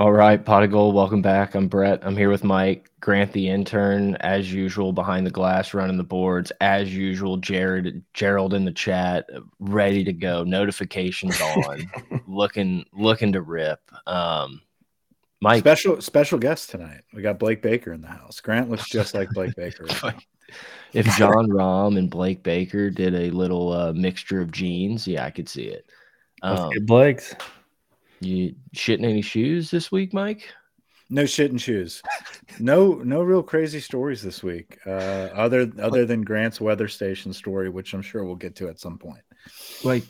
All right, Pot of Gold, welcome back. I'm Brett. I'm here with Mike, Grant the intern, as usual, behind the glass, running the boards, as usual. Jared, Gerald in the chat, ready to go. Notifications on, looking, looking to rip. Um, Mike, special special guest tonight. We got Blake Baker in the house. Grant looks just like Blake Baker. if Jon Rahm and Blake Baker did a little uh, mixture of genes, yeah, I could see it. Um, Blake's. You shitting any shoes this week, Mike? No shitting shoes. No, no real crazy stories this week. Uh, other other than Grant's weather station story, which I'm sure we'll get to at some point. Like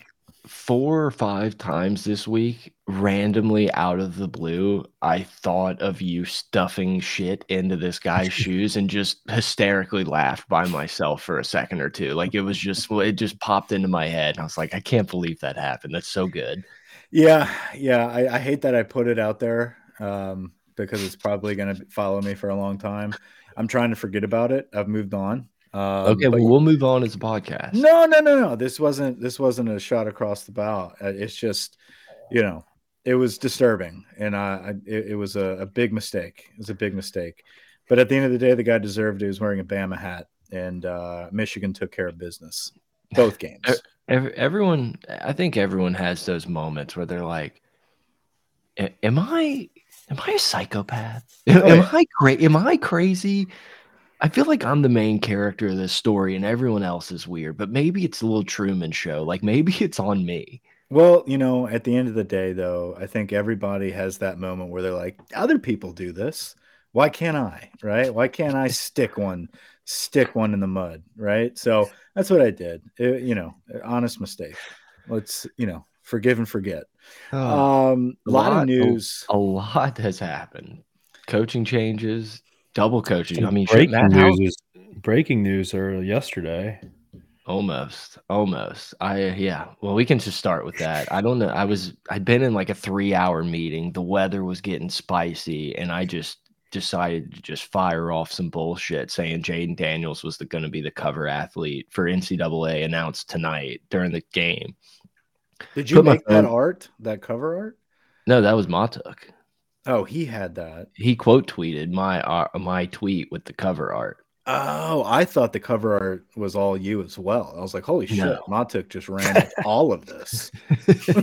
four or five times this week, randomly out of the blue, I thought of you stuffing shit into this guy's shoes and just hysterically laughed by myself for a second or two. Like it was just it just popped into my head. And I was like, I can't believe that happened. That's so good. Yeah, yeah. I, I hate that I put it out there um, because it's probably going to follow me for a long time. I'm trying to forget about it. I've moved on. Um, okay, well, we'll move on as a podcast. No, no, no, no. This wasn't. This wasn't a shot across the bow. Uh, it's just, you know, it was disturbing, and I, it, it was a, a, big mistake. It was a big mistake. But at the end of the day, the guy deserved it. He was wearing a Bama hat, and uh, Michigan took care of business both games. Everyone, I think everyone has those moments where they're like, "Am I, am I a psychopath? Oh, am, am I crazy? Am I crazy?" I feel like I'm the main character of this story, and everyone else is weird. But maybe it's a little Truman Show. Like maybe it's on me. Well, you know, at the end of the day, though, I think everybody has that moment where they're like, "Other people do this. Why can't I? Right? Why can't I stick one stick one in the mud, right? So that's what I did. It, you know, eh, honest mistake. Let's, you know, forgive and forget. Oh, um, a lot, lot, of news. A, a, lot has happened. Coaching changes, double coaching. I mean, breaking news, is, breaking news are yesterday. Almost, almost. I uh, yeah. Well, we can just start with that. I don't know. I was I'd been in like a three hour meeting. The weather was getting spicy, and I just decided to just fire off some bullshit saying Jayden Daniels was going to be the cover athlete for NCAA announced tonight during the game. Did you Put make that art, that cover art? No, that was Matuk. Oh, he had that. He quote tweeted my uh, my tweet with the cover art. Oh, I thought the cover art was all you as well. I was like, holy shit, no. Matuk just ran all of this.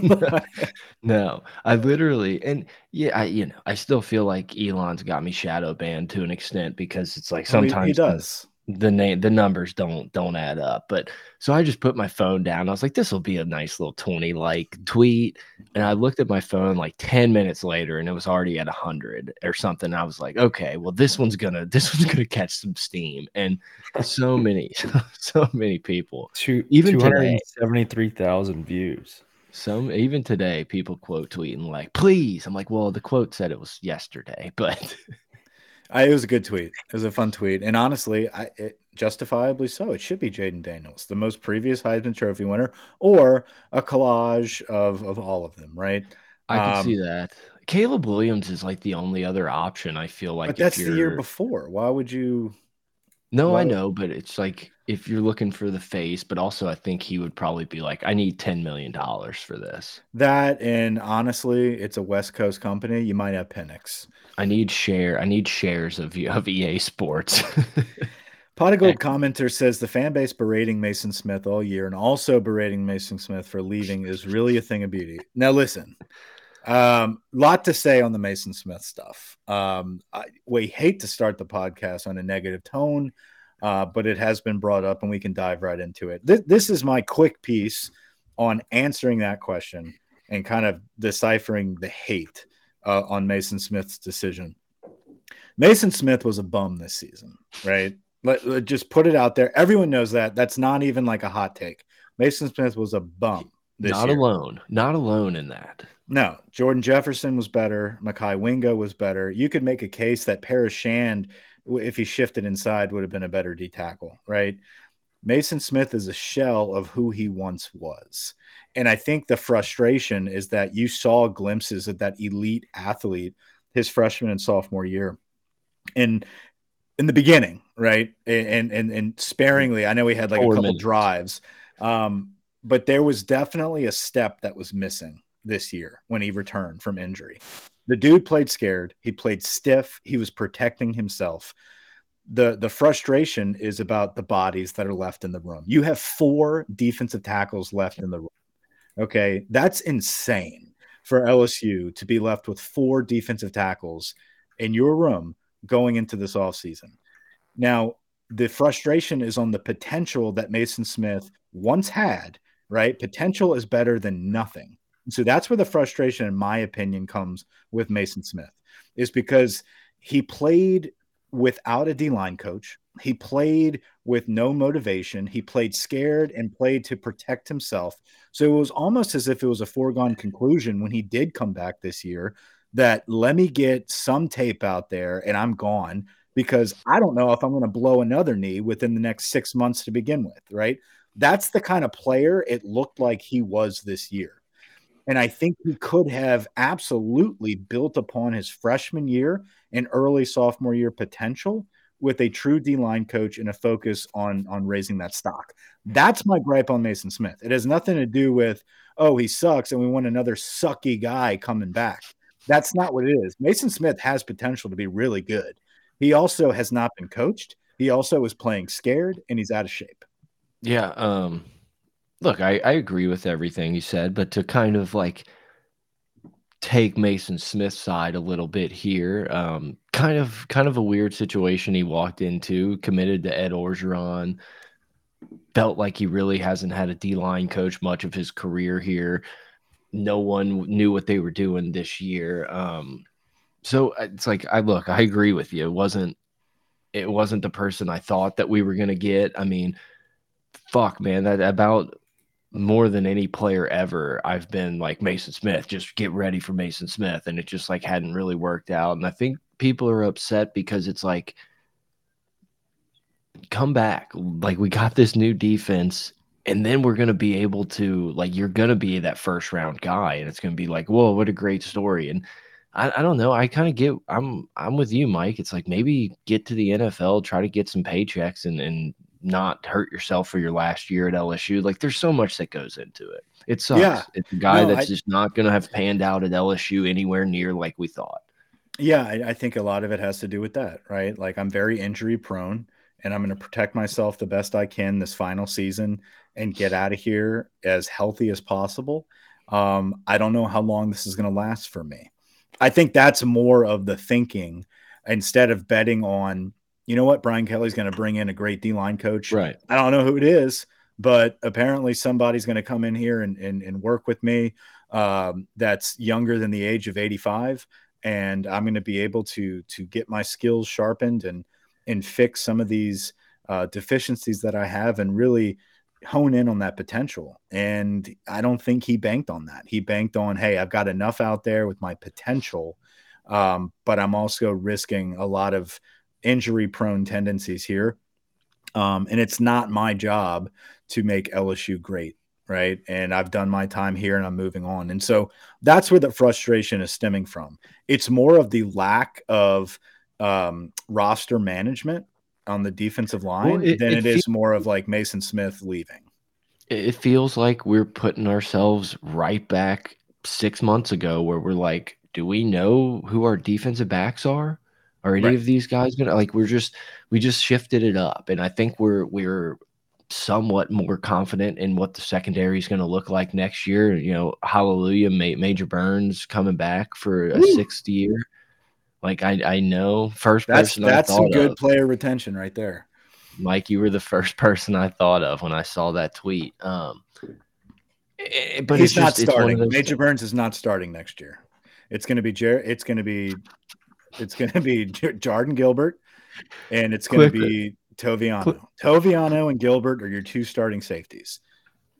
no, no, I literally, and yeah, I, you know, I still feel like Elon's got me shadow banned to an extent because it's like sometimes oh, he, he does the name the numbers don't don't add up but so i just put my phone down. I was like this will be a nice little 20 like tweet and i looked at my phone like 10 minutes later and it was already at 100 or something. I was like okay well this one's gonna this one's gonna catch some steam and so many so many people. Two, even 273,000 views. Some even today people quote tweeting like please i'm like well the quote said it was yesterday but I, it was a good tweet. It was a fun tweet, and honestly, I it, justifiably so. It should be Jayden Daniels, the most previous Heisman Trophy winner, or a collage of of all of them. Right? I can um, see that. Caleb Williams is like the only other option. I feel like, but that's the year before. Why would you? No, why... I know, but it's like if you're looking for the face, but also I think he would probably be like, I need ten million dollars for this. That and honestly, it's a West Coast company. You might have Penix. I need share. I need shares of of EA Sports. Pot of Gold commenter says the fan base berating Maason Smith all year and also berating Maason Smith for leaving is really a thing of beauty. Now listen, um, lot to say on the Maason Smith stuff. Um, I, we hate to start the podcast on a negative tone, uh, but it has been brought up and we can dive right into it. This, this is my quick piece on answering that question and kind of deciphering the hate uh, on Maason Smith's decision. Maason Smith was a bum this season, right? Let, let, just put it out there. Everyone knows that. That's not even like a hot take. Maason Smith was a bum. not year. alone. Not alone in that. No, Jordan Jefferson was better. Mekhi Wingo was better. You could make a case that Paris Shand, if he shifted inside, would have been a better D tackle, right? Maason Smith is a shell of who he once was. And I think the frustration is that you saw glimpses of that elite athlete his freshman and sophomore year. And in the beginning, right? And and and sparingly, I know he had like Four a couple minutes. drives. Um, but there was definitely a step that was missing this year when he returned from injury. The dude played scared. He played stiff. He was protecting himself. The the frustration is about the bodies that are left in the room. You have four defensive tackles left in the room. Okay, that's insane for LSU to be left with four defensive tackles in your room going into this offseason. Now, the frustration is on the potential that Maason Smith once had, right? Potential is better than nothing. So that's where the frustration, in my opinion, comes with Maason Smith, is because he played without a D line coach. He played with no motivation. He played scared and played to protect himself. So it was almost as if it was a foregone conclusion when he did come back this year that let me get some tape out there and I'm gone because I don't know if I'm going to blow another knee within the next six months to begin with, right? That's the kind of player it looked like he was this year. And I think he could have absolutely built upon his freshman year and early sophomore year potential with a true D line coach and a focus on on raising that stock. That's my gripe on Maason Smith. It has nothing to do with oh he sucks and we want another sucky guy coming back. That's not what it is. Maason Smith has potential to be really good. He also has not been coached. He also is playing scared and he's out of shape. Yeah. Um, look, I, I agree with everything you said, but to kind of like take Maason Smith's side a little bit here, um, kind of kind of a weird situation he walked into, committed to Ed Orgeron, felt like he really hasn't had a D line coach much of his career here. No one knew what they were doing this year. Um, so uh, it's like I look, I agree with you. It wasn't it wasn't the person I thought that we were gonna get. I mean, fuck, man, that about more than any player ever, I've been like Maason Smith, just get ready for Maason Smith. And it just like hadn't really worked out. And I think people are upset because it's like, come back. Like, we got this new defense, and then we're going to be able to, like, you're going to be that first round guy. And it's going to be like, whoa, what a great story. And I, I don't know. I kind of get, I'm, I'm with you, Mike. It's like maybe get to the NFL, try to get some paychecks and, and not hurt yourself for your last year at LSU. Like there's so much that goes into it. It sucks. Yeah. It's a guy no, that's I, just not going to have panned out at LSU anywhere near like we thought. Yeah, I, I, think a lot of it has to do with that, right? Like I'm very injury prone and I'm going to protect myself the best I can this final season and get out of here as healthy as possible. Um, I don't know how long this is going to last for me. I think that's more of the thinking instead of betting on you know what? Brian Kelly's going to bring in a great D line coach. Right. I don't know who it is, but apparently somebody's going to come in here and, and, and work with me um, that's younger than the age of 85. And I'm going to be able to to get my skills sharpened and and fix some of these uh, deficiencies that I have and really hone in on that potential. And I don't think he banked on that. He banked on, hey, I've got enough out there with my potential, um, but I'm also risking a lot of – injury prone tendencies here. Um, and it's not my job to make LSU great. Right. And I've done my time here and I'm moving on. And so that's where the frustration is stemming from. It's more of the lack of um, roster management on the defensive line well, it, than it, it is more of like Maason Smith leaving. It feels like we're putting ourselves right back six months ago where we're like, do we know who our defensive backs are? Are any right. of these guys gonna like? We're just we just shifted it up, and I think we're we're somewhat more confident in what the secondary is going to look like next year. You know, hallelujah, Major Burns coming back for a sixth year. Like I, I know first that's, person that's some good of, player retention right there. Mike, you were the first person I thought of when I saw that tweet. Um, eh, but he's not just, starting. Major things. Burns is not starting next year. It's going to be Jer- It's going to be it's going to be Jardin Gilbert, and it's going to be Toviano. Toviano and Gilbert are your two starting safeties.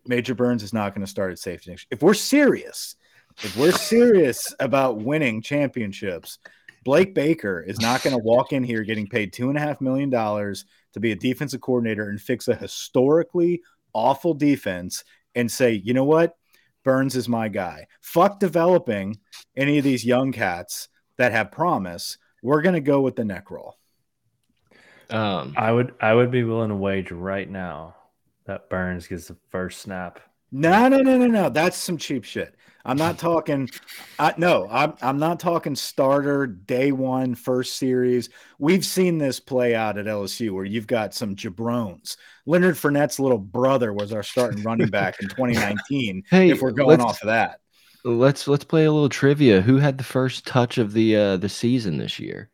Major Burns is not going to start at safety next. If we're serious, if we're serious about winning championships, Blake Baker is not going to walk in here getting paid two and a half million dollars to be a defensive coordinator and fix a historically awful defense and say, you know what, Burns is my guy. Fuck developing any of these young cats that have promise, we're going to go with the neck roll. Um, I would I would be willing to wager right now that Burns gets the first snap No, no, no, no, no. That's some cheap shit. I'm not talking. I, no, I'm I'm not talking starter day one first series. We've seen this play out at LSU where you've got some jabrones. Leonard Fournette's little brother was our starting running back in 2019. Hey, if we're going off of that, Let's let's play a little trivia. Who had the first touch of the uh the season this year?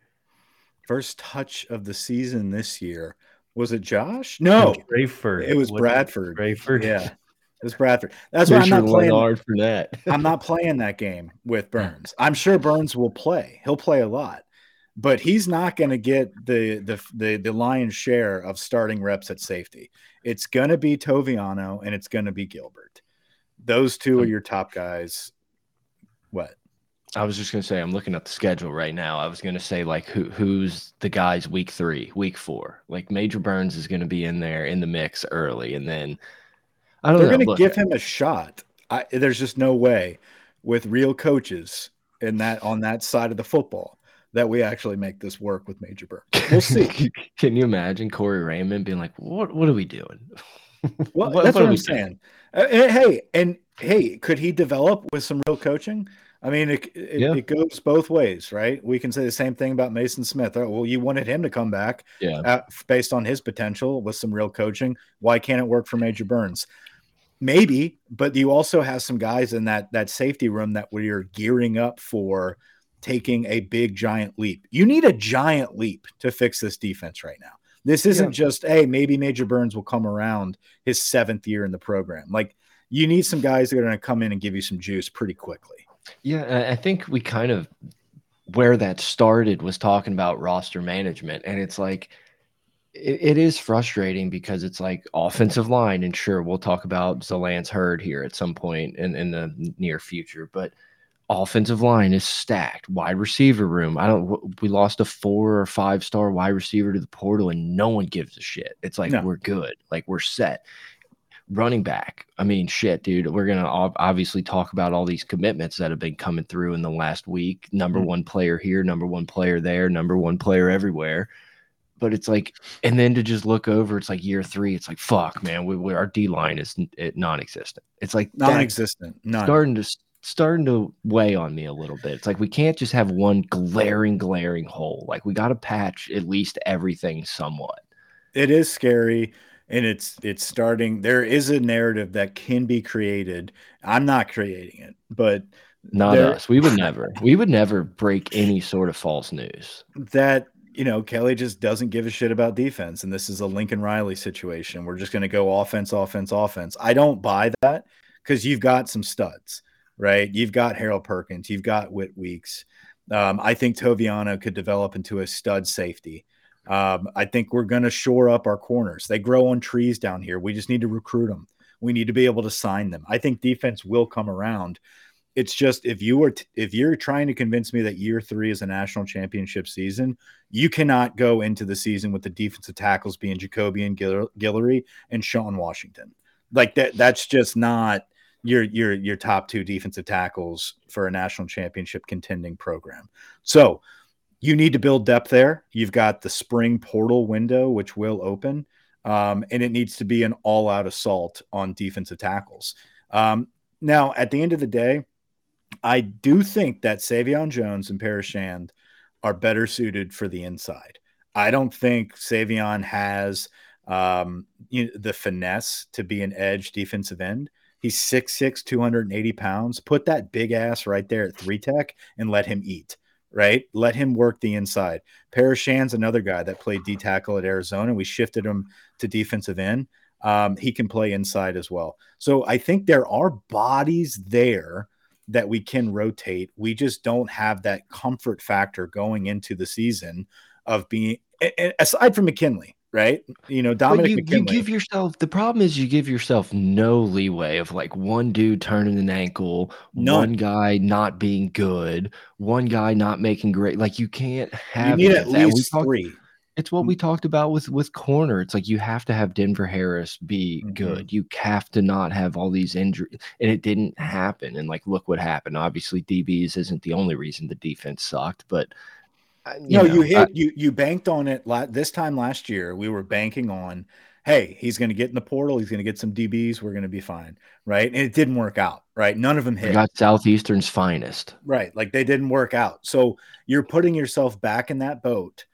first touch of the season this year was it Josh? No, Rayford. it was What- Bradford. Rayford. Yeah, it was Bradford. That's why I'm not sure playing. for that. I'm not playing that game with Burns. I'm sure Burns will play. He'll play a lot, but he's not going to get the, the the the lion's share of starting reps at safety. It's going to be Toviano and it's going to be Gilbert. Those two are um, your top guys. What? I was just gonna say I'm looking at the schedule right now. I was gonna say like who who's the guys week three, week four. Like Major Burns is gonna be in there in the mix early, and then I don't They're know. going to look, give him a shot. I, there's just no way with real coaches in that on that side of the football that we actually make this work with Major Burns. We'll see. Can you imagine Corey Raymond being like, "What? What are we doing?" Well, What- that's what what, are I'm we doing? Uh, hey, and hey, could he develop with some real coaching? I mean, it, it, Yeah. it goes both ways, right? We can say the same thing about Maason Smith. Oh, well, you wanted him to come back Yeah, uh, based on his potential with some real coaching. Why can't it work for Major Burns? Maybe, but you also have some guys in that that safety room that we are gearing up for taking a big giant leap. You need a giant leap to fix this defense right now. This isn't just hey, maybe Major Burns will come around his seventh year in the program. Like you need some guys that are going to come in and give you some juice pretty quickly. yeah. I- I think we kind of where that started was talking about roster management, and it's like it, it is frustrating because it's like offensive line, and sure, we'll talk about Zalance Heard here at some point in, in the near future, but offensive line is stacked. Wide receiver room, I don't. We lost a four or five star wide receiver to the portal, and no one gives a shit. It's like No. we're good, like we're set. Running back, I mean, shit, dude. We're gonna obviously talk about all these commitments that have been coming through in the last week. Number Mhm. one player here, number one player there, number one player everywhere but it's like, and then to just look over, it's like year three. It's like, fuck, man, we, we our D line is it, non-existent. It's like Non-existent. None. starting to starting to weigh on me a little bit. It's like we can't just have one glaring, glaring hole. Like we got to patch at least everything somewhat. it is scary and it's it's starting there is a narrative that can be created i'm not creating it but Not There- us. We would never. We would never break any sort of false news. that you know kelly just doesn't give a shit about defense and this is a lincoln riley situation we're just going to go offense offense offense i don't buy that because you've got some studs right? You've got harold perkins you've got whit weeks um, i think toviano could develop into a stud safety. Um, i think we're going to shore up our corners. They grow on trees down here. We just need to recruit them we need to be able to sign them. I think defense will come around. It's just if you were t- if you're trying to convince me that year three is a national championship season you cannot go into the season with the defensive tackles being Jacoby and Gill- Guillory and Sean Washington. Like that, that's just not your your your top two defensive tackles for a national championship contending program. So you need to build depth there. You've got the spring portal window, which will open, um, and it needs to be an all-out assault on defensive tackles. Um, now, at the end of the day, I do think that Sai'vion Jones and Paris Shand are better suited for the inside. I don't think Sai'vion has um, you know, the finesse to be an edge defensive end. He's 6'6, 280 pounds. Put that big ass right there at three tech and let him eat, right? Let him work the inside. Paris Shand's another guy that played D tackle at Arizona. We shifted him to defensive end. Um, he can play inside as well. So I think there are bodies there that we can rotate. We just don't have that comfort factor going into the season of being aside from McKinley, right? You know, Dominic you, you give yourself the problem is you give yourself no leeway of like one dude turning an ankle, None. one guy not being good, one guy not making great. Like you can't you have need at that. Least talked- three. It's what we talked about with with corner. It's like you have to have Denver Harris be Mhm. good. You have to not have all these injuries, and it didn't happen. And like, look what happened. Obviously, DBs isn't the only reason the defense sucked, but uh, no, know, you I- hit you you banked on it la- this time last year. We were banking on hey, he's going to get in the portal. He's going to get some DBs. We're going to be fine. Right. And it didn't work out. Right. None of them hit. We got Southeastern's finest. Right. Like they didn't work out. So you're putting yourself back in that boat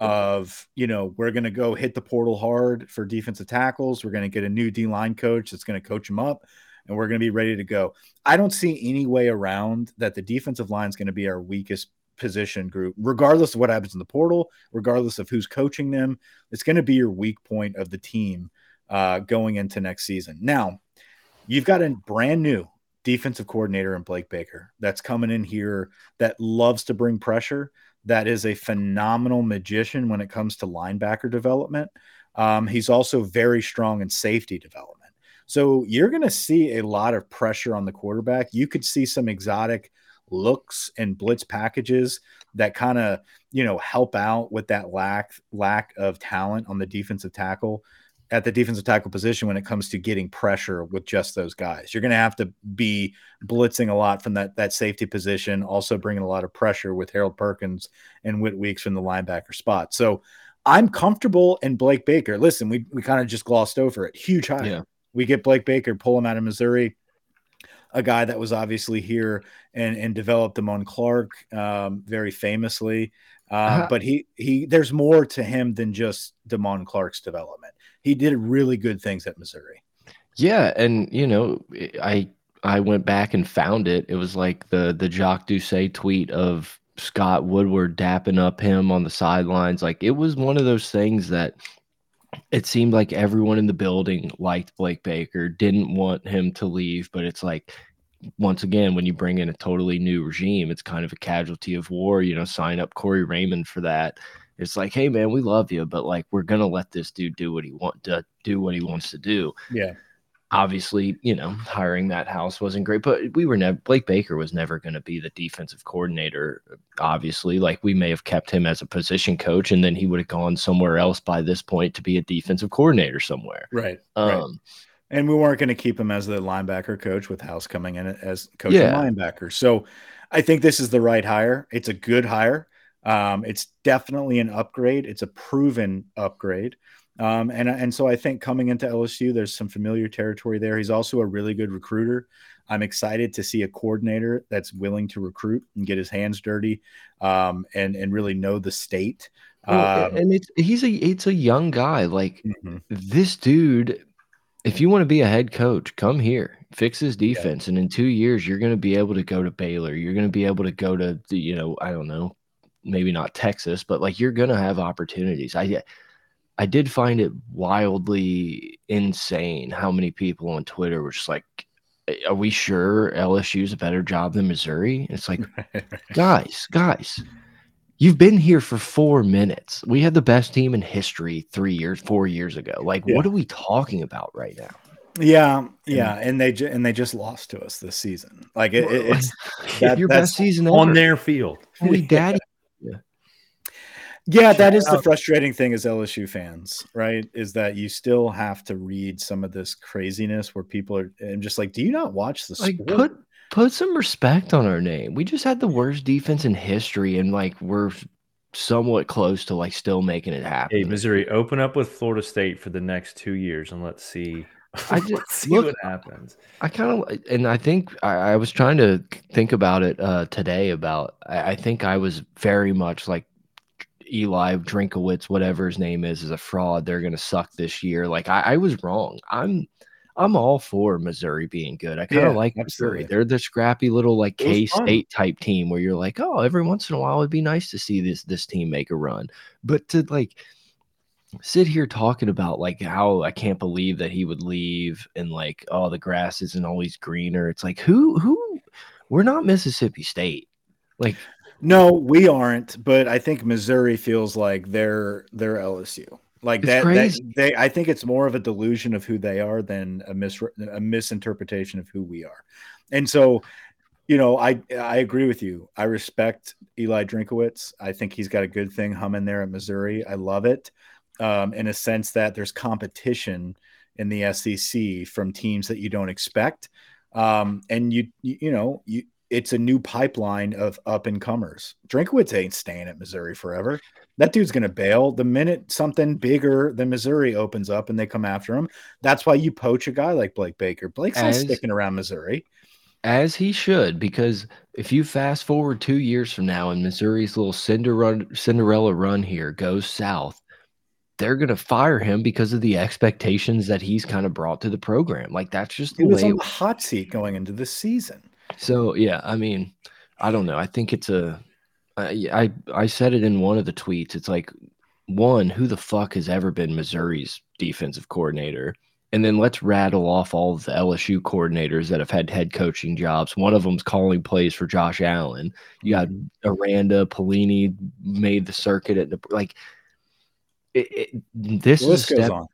of, you know, we're going to go hit the portal hard for defensive tackles. We're going to get a new D line coach that's going to coach them up and we're going to be ready to go. I don't see any way around that the defensive line is going to be our weakest position group, regardless of what happens in the portal, regardless of who's coaching them. It's going to be your weak point of the team uh, going into next season. Now, you've got a brand new defensive coordinator in Blake Baker that's coming in here that loves to bring pressure. That is a phenomenal magician when it comes to linebacker development. Um, he's also very strong in safety development. So you're going to see a lot of pressure on the quarterback. You could see some exotic looks and blitz packages that kind of you know help out with that lack lack of talent on the defensive tackle at the defensive tackle position when it comes to getting pressure with just those guys. You're going to have to be blitzing a lot from that that safety position, also bringing a lot of pressure with Harold Perkins and Whit Weeks from the linebacker spot. So I'm comfortable in Blake Baker. Listen, we we kind of just glossed over it. Huge hire. Yeah. We get Blake Baker, pull him out of Missouri a guy that was obviously here and and developed Damone Clark um, very famously. Uh, uh-huh. But he he there's more to him than just Damone Clark's development. He did really good things at Missouri. Yeah, and you know I I went back and found it. It was like the the Jacques Doucet tweet of Scott Woodward dapping up him on the sidelines. Like it was one of those things that it seemed like everyone in the building liked Blake Baker, didn't want him to leave, but it's like once again, when you bring in a totally new regime, it's kind of a casualty of war. You know, sign up Corey Raymond for that. It's like, hey man, we love you, but like we're gonna let this dude do what he want to do what he wants to do. Yeah obviously, you know, hiring that House wasn't great, but we were never Blake Baker was never going to be the defensive coordinator. Obviously, like we may have kept him as a position coach, and then he would have gone somewhere else by this point to be a defensive coordinator somewhere. Right. Um, right. And we weren't going to keep him as the linebacker coach with House coming in as coach yeah. linebacker. So I think this is the right hire. It's a good hire. Um, it's definitely an upgrade. It's a proven upgrade. Um, and and so I think coming into LSU, there's some familiar territory there. He's also a really good recruiter. I'm excited to see a coordinator that's willing to recruit and get his hands dirty, um, and and really know the state. Well, um, and it's he's a it's a young guy. Like mm-hmm. this dude, if you want to be a head coach, come here, fix his defense, yeah. and in two years you're going to be able to go to Baylor. You're going to be able to go to the you know I don't know maybe not Texas, but like you're going to have opportunities. I I did find it wildly insane how many people on Twitter were just like, "Are we sure LSU's a better job than Missouri?" It's like, guys, guys, you've been here for four minutes. We had the best team in history three years, four years ago. Like, yeah. what are we talking about right now? Yeah, yeah, and they and they just lost to us this season. Like it, it's that, your best season on their field. We daddy yeah, that is the frustrating thing as LSU fans, right? Is that you still have to read some of this craziness where people are and just like, do you not watch the like put put some respect on our name. We just had the worst defense in history, and like we're somewhat close to like still making it happen. Hey, Missouri, open up with Florida State for the next two years, and let's see. I just see look, what happens. I kind of and I think I, I, was trying to think about it uh, today. About I, I think I was very much like Eli Drinkwitz, whatever his name is, is a fraud. They're going to suck this year. Like I, I, was wrong. I'm I'm all for Missouri being good. I kind of yeah, like absolutely. Missouri. They're the scrappy little like K State type team where you're like, oh, every once in a while it'd be nice to see this this team make a run. But to like sit here talking about like how I can't believe that he would leave and like oh the grass isn't always greener. It's like who who we're not Mississippi State. Like no, we aren't, but I think Missouri feels like they're they're LSU. Like that, that, they I think it's more of a delusion of who they are than a mis a misinterpretation of who we are. And so, you know, I I agree with you. I respect Eli Drinkwitz. I think he's got a good thing humming there at Missouri. I love it. Um, in a sense that there's competition in the SEC from teams that you don't expect. Um, and you, you, you know, you it's a new pipeline of up and comers. Drinkwitz ain't staying at Missouri forever. That dude's going to bail the minute something bigger than Missouri opens up and they come after him. That's why you poach a guy like Blake Baker. Blake's as, not sticking around Missouri. As he should, because if you fast forward two years from now and Missouri's little Cinderella, Cinderella run here goes south, they're going to fire him because of the expectations that he's kind of brought to the program. Like that's just the he was on the hot seat going into the season. So yeah, I mean, I don't know. I think it's a. I I, I said it in one of the tweets. It's like one, who the fuck has ever been Missouri's defensive coordinator? And then let's rattle off all of the LSU coordinators that have had head coaching jobs. One of them's calling plays for Josh Allen. You got mm-hmm. Aranda, Pelini made the circuit at the like. It, it, this is step, on.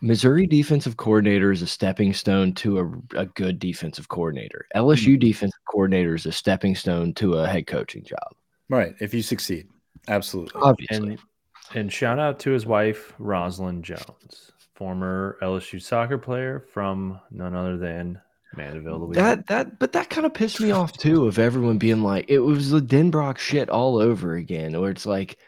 Missouri defensive coordinator is a stepping stone to a, a good defensive coordinator. LSU mm-hmm. defensive coordinator is a stepping stone to a head coaching job. Right. If you succeed. Absolutely. Obviously. And, and shout out to his wife, Rosalind Jones, former LSU soccer player from none other than Mandeville, Louisiana. That that but that kind of pissed me off too of everyone being like it was the Denbrock shit all over again, where it's like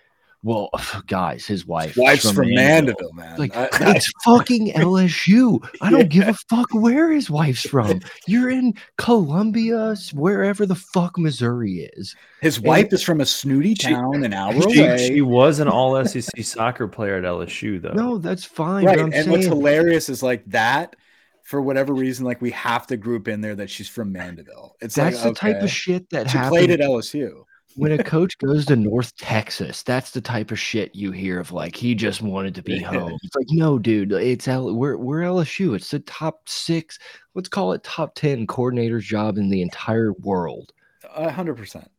well, guys, his wife. Wife's from, from Mandeville, man. Like I, it's fucking LSU. I don't yeah. give a fuck where his wife's from. You're in Columbia, wherever the fuck Missouri is. His wife and is from a snooty town an hour she, away. She was an all SEC soccer player at LSU, though. No, that's fine. Right. And saying, what's hilarious is like that for whatever reason, like we have to group in there that she's from Mandeville. It's that's like, the okay. type of shit that she played at LSU when a coach goes to North Texas, that's the type of shit you hear of like he just wanted to be home. It's like, no, dude, it's L we're we're LSU. It's the top six, let's call it top 10 coordinator's job in the entire world. A hundred percent.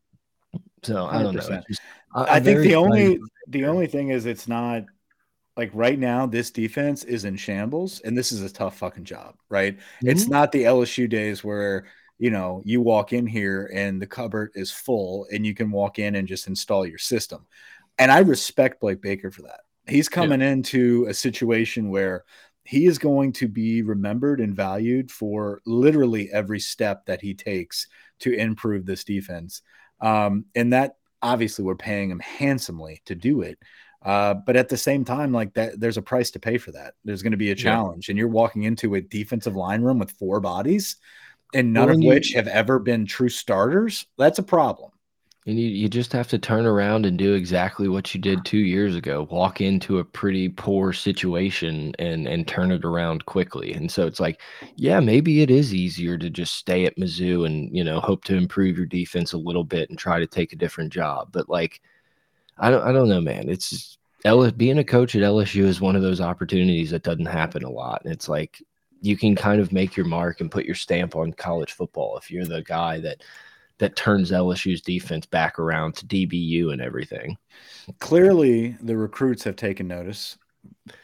So I don't know. Just, I think the only the only thing is it's not like right now this defense is in shambles and this is a tough fucking job, right? Mm -hmm. It's not the LSU days where you know, you walk in here and the cupboard is full and you can walk in and just install your system. And I respect Blake Baker for that. He's coming yeah. into a situation where he is going to be remembered and valued for literally every step that he takes to improve this defense. Um, and that obviously we're paying him handsomely to do it. Uh, but at the same time, like that, there's a price to pay for that. There's going to be a challenge, yeah. and you're walking into a defensive line room with four bodies and none well, of which have ever been true starters, that's a problem. And you, you just have to turn around and do exactly what you did two years ago. Walk into a pretty poor situation and and turn it around quickly. And so it's like, yeah, maybe it is easier to just stay at Mizzou and you know hope to improve your defense a little bit and try to take a different job. But like, I don't I don't know, man. It's just, being a coach at LSU is one of those opportunities that doesn't happen a lot. And it's like you can kind of make your mark and put your stamp on college football if you're the guy that that turns LSU's defense back around to DBU and everything. Clearly, the recruits have taken notice,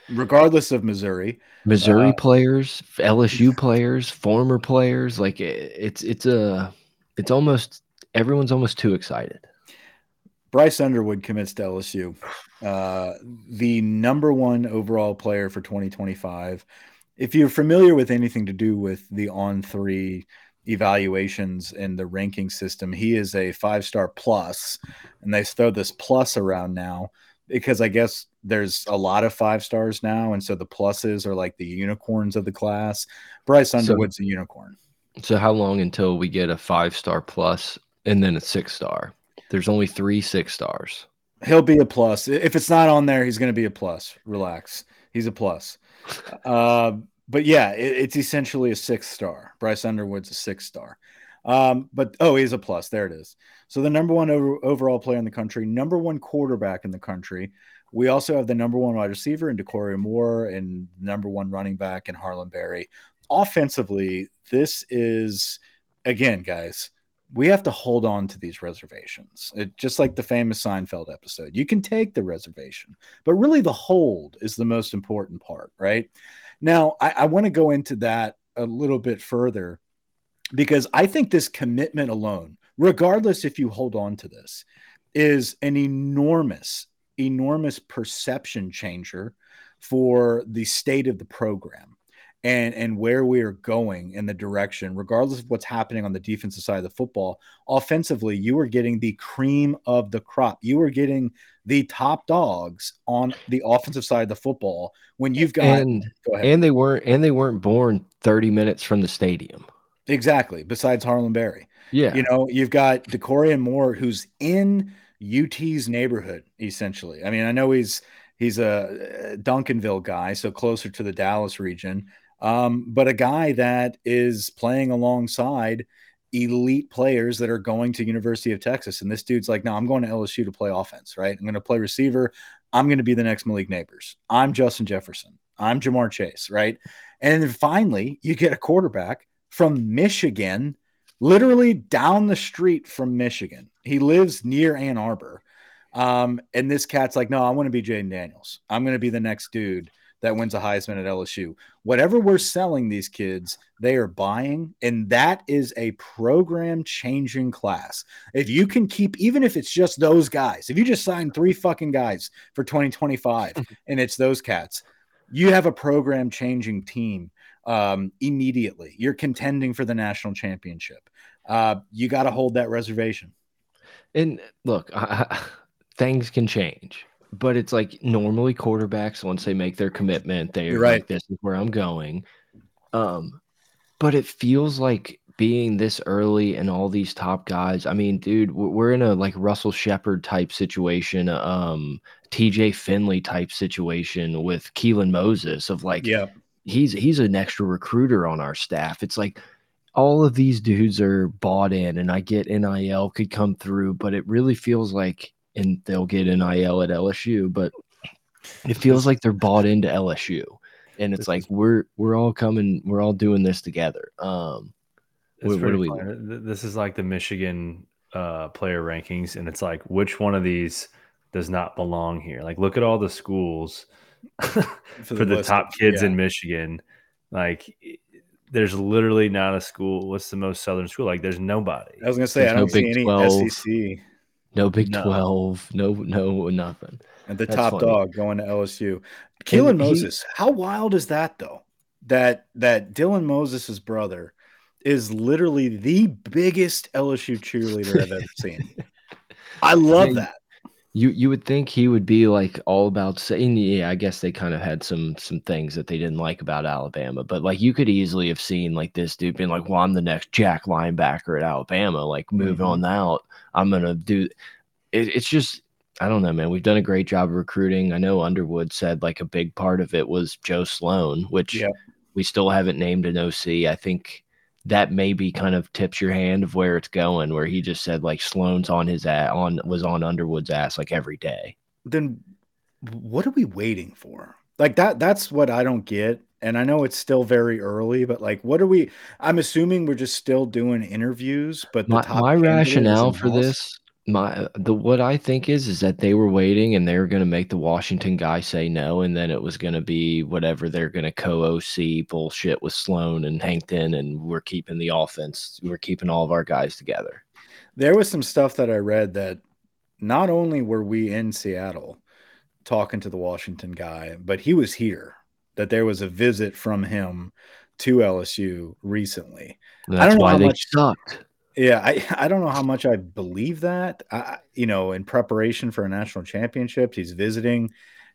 regardless of Missouri. Missouri uh, players, LSU players, former players, like it, it's it's a it's almost everyone's almost too excited. Bryce Underwood commits to LSU, uh, the number one overall player for 2025 if you're familiar with anything to do with the on three evaluations and the ranking system, he is a five star plus, and they throw this plus around now because I guess there's a lot of five stars now, and so the pluses are like the unicorns of the class. Bryce Underwood's so, a unicorn. So how long until we get a five star plus and then a six star? There's only three six stars. He'll be a plus. If it's not on there, he's going to be a plus. Relax. He's a plus. Uh, but yeah, it, it's essentially a six star. Bryce Underwood's a six star. Um, but oh, he's a plus. There it is. So the number one over, overall player in the country, number one quarterback in the country. We also have the number one wide receiver in Dakorien Moore and number one running back in Harlan Berry. Offensively, this is again, guys, we have to hold on to these reservations. It, just like the famous Seinfeld episode, you can take the reservation, but really the hold is the most important part, right? Now, I, I want to go into that a little bit further because I think this commitment alone, regardless if you hold on to this, is an enormous, enormous perception changer for the state of the program. And and where we are going in the direction, regardless of what's happening on the defensive side of the football, offensively, you are getting the cream of the crop. You are getting the top dogs on the offensive side of the football when you've got and, and they weren't and they weren't born 30 minutes from the stadium. Exactly. Besides Harlan Berry. Yeah. You know, you've got Dakorien Moore who's in UT's neighborhood, essentially. I mean, I know he's he's a uh, Duncanville guy, so closer to the Dallas region um, but a guy that is playing alongside elite players that are going to University of Texas. And this dude's like, no, I'm going to LSU to play offense, right? I'm going to play receiver. I'm going to be the next Malik Nabers. I'm Justin Jefferson. I'm Ja'Marr Chase, right? And then finally, you get a quarterback from Michigan, literally down the street from Michigan. He lives near Ann Arbor. Um, and this cat's like, no, I want to be Jayden Daniels. I'm going to be the next dude that wins a Heisman at LSU. Whatever we're selling these kids, they are buying, and that is a program changing class. If you can keep, even if it's just those guys, if you just sign three fucking guys for 2025 and it's those cats, you have a program changing team um, immediately. You're contending for the national championship. Uh, you got to hold that reservation. And look, I, things can change but it's like normally quarterbacks once they make their commitment, they're right. Like, this is where I'm going. Um, but it feels like being this early and all these top guys. I mean, dude, we're in a like Russell Shepard type situation, um, TJ Finley type situation with Keelan Moses of like, yeah, he's he's an extra recruiter on our staff. It's like all of these dudes are bought in, and I get NIL could come through, but it really feels like and they'll get NIL at LSU, but it feels like they're bought into LSU. And it's like we're we're all coming, we're all doing this together. Um what, what do we? This is like the Michigan uh player rankings, and it's like which one of these does not belong here? Like look at all the schools for the, for the top kids yeah. in Michigan. Like there's literally not a school. What's the most southern school? Like there's nobody. I was gonna say there's I don't no see any 12. SEC. No Big no. 12, no, no, nothing. And the That's top funny. dog going to LSU. Keelan Moses, he, how wild is that though? That that Dylan Moses's brother is literally the biggest LSU cheerleader I've ever seen. I love that you you would think he would be like all about saying yeah i guess they kind of had some some things that they didn't like about alabama but like you could easily have seen like this dude being like well i'm the next jack linebacker at alabama like move mm -hmm. on out i'm gonna do it, it's just i don't know man we've done a great job of recruiting i know underwood said like a big part of it was joe sloan which yeah. we still haven't named an oc i think that maybe kind of tips your hand of where it's going, where he just said like Sloan's on his ass on was on Underwood's ass like every day. Then what are we waiting for? Like that that's what I don't get. And I know it's still very early, but like what are we I'm assuming we're just still doing interviews, but my, my rationale for this my the what I think is is that they were waiting and they were going to make the Washington guy say no, and then it was going to be whatever they're going to co OC bullshit with Sloan and Hankton, and we're keeping the offense, we're keeping all of our guys together. There was some stuff that I read that not only were we in Seattle talking to the Washington guy, but he was here. That there was a visit from him to LSU recently. That's I don't know why they much, sucked. Yeah, I, I don't know how much I believe that. I, you know, in preparation for a national championship, he's visiting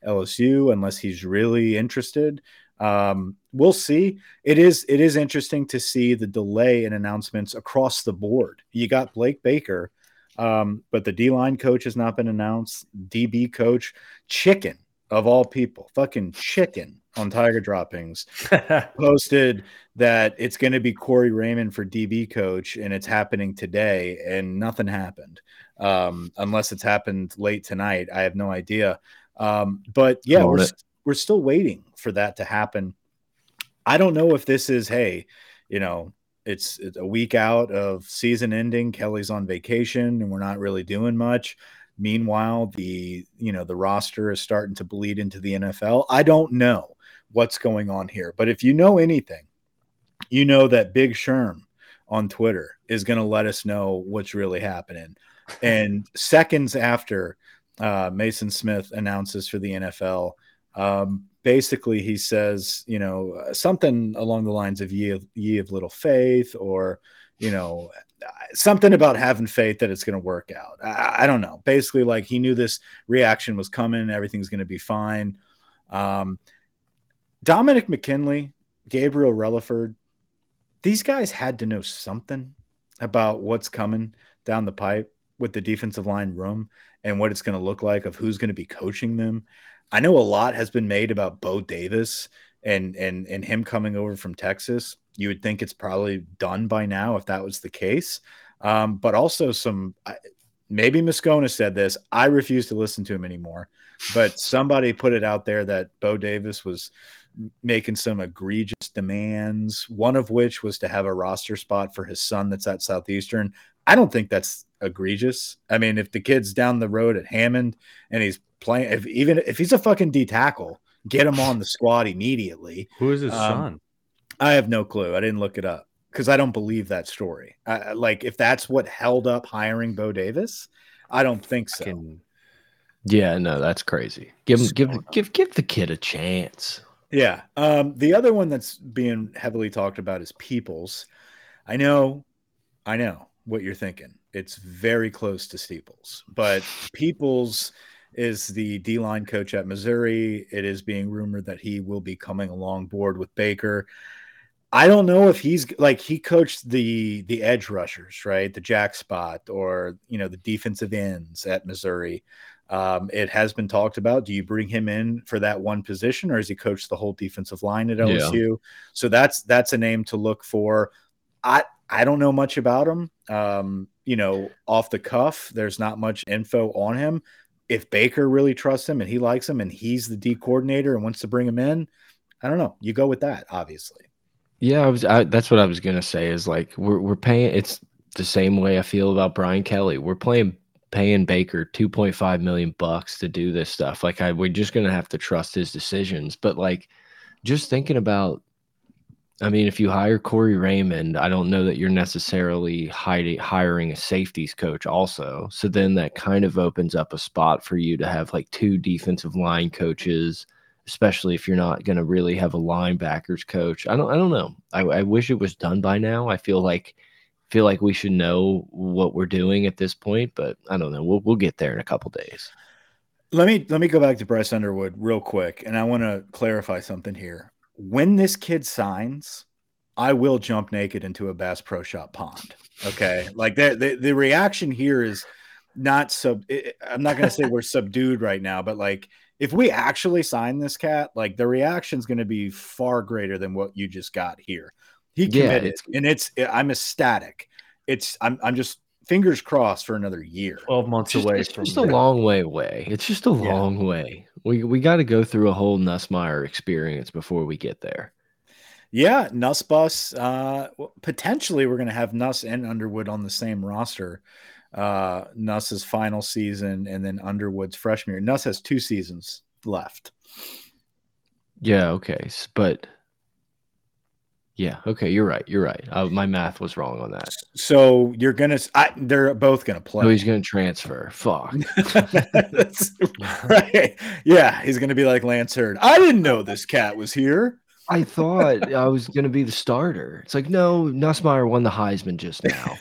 LSU unless he's really interested. Um, we'll see. It is it is interesting to see the delay in announcements across the board. You got Blake Baker, um, but the D line coach has not been announced. DB coach, chicken of all people, fucking chicken on Tiger Droppings posted that it's going to be Corey Raymond for DB coach, and it's happening today, and nothing happened. Um, unless it's happened late tonight, I have no idea. Um, but yeah, we're, we're still waiting for that to happen. I don't know if this is hey, you know, it's, it's a week out of season ending. Kelly's on vacation, and we're not really doing much. Meanwhile, the you know the roster is starting to bleed into the NFL. I don't know what's going on here, but if you know anything, you know that Big Sherm on Twitter is going to let us know what's really happening. And seconds after uh, Maason Smith announces for the NFL, Um, basically, he says, you know, something along the lines of "ye of, ye of little faith," or you know, something about having faith that it's going to work out. I, I, don't know. Basically, like he knew this reaction was coming, everything's going to be fine. Um, Dominic McKinley, Gabriel Relaford, these guys had to know something about what's coming down the pipe with the defensive line room and what it's going to look like of who's going to be coaching them. I know a lot has been made about Bo Davis and and and him coming over from Texas. You would think it's probably done by now if that was the case. Um, but also some maybe Moscona said this. I refuse to listen to him anymore. But somebody put it out there that Bo Davis was making some egregious demands, one of which was to have a roster spot for his son that's at Southeastern. I don't think that's egregious. I mean, if the kid's down the road at Hammond and he's playing, if even if he's a fucking D tackle, get him on the squad immediately. Who is his um, son? I have no clue. I didn't look it up because I don't believe that story. I, like, if that's what held up hiring Bo Davis, I don't think so. Can... Yeah, no, that's crazy. Give him, give, give, give the kid a chance. Yeah. Um, the other one that's being heavily talked about is Peoples. I know, I know what you're thinking. It's very close to Steeples, but Peoples is the D line coach at Missouri. It is being rumored that he will be coming along board with Baker. I don't know if he's like he coached the the edge rushers, right? The jack spot or you know the defensive ends at Missouri. Um, it has been talked about. Do you bring him in for that one position, or is he coached the whole defensive line at LSU? Yeah. So that's that's a name to look for. I I don't know much about him. Um, you know, off the cuff, there's not much info on him. If Baker really trusts him and he likes him and he's the D coordinator and wants to bring him in, I don't know. You go with that, obviously. Yeah, I was. I, that's what I was gonna say. Is like we're we're paying. It's the same way I feel about Brian Kelly. We're playing paying Baker 2.5 million bucks to do this stuff. Like I we're just going to have to trust his decisions. But like just thinking about I mean, if you hire Corey Raymond, I don't know that you're necessarily hiding, hiring a safeties coach also. So then that kind of opens up a spot for you to have like two defensive line coaches, especially if you're not going to really have a linebackers coach. I don't I don't know. I, I wish it was done by now. I feel like feel like we should know what we're doing at this point, but I don't know. We'll we'll get there in a couple days. Let me let me go back to Bryce Underwood real quick, and I want to clarify something here. When this kid signs, I will jump naked into a Bass Pro Shop pond. Okay, like the the, the reaction here is not sub. I'm not going to say we're subdued right now, but like if we actually sign this cat, like the reaction is going to be far greater than what you just got here. He committed, yeah, it's, and it's I'm ecstatic. It's I'm I'm just fingers crossed for another year. Twelve months just, away. It's just there. a long way away. It's just a yeah. long way. We we got to go through a whole Nussmeier experience before we get there. Yeah, Nuss bus. Uh, potentially, we're going to have Nuss and Underwood on the same roster. Uh, Nuss's final season, and then Underwood's freshman year. Nuss has two seasons left. Yeah. Okay. But yeah. Okay. You're right. You're right. Uh, my math was wrong on that. So you're gonna. I, they're both gonna play. Oh, he's gonna transfer. Fuck. right. Yeah. He's gonna be like Lance Heard. I didn't know this cat was here. I thought I was going to be the starter. It's like, no, Nussmeier won the Heisman just now.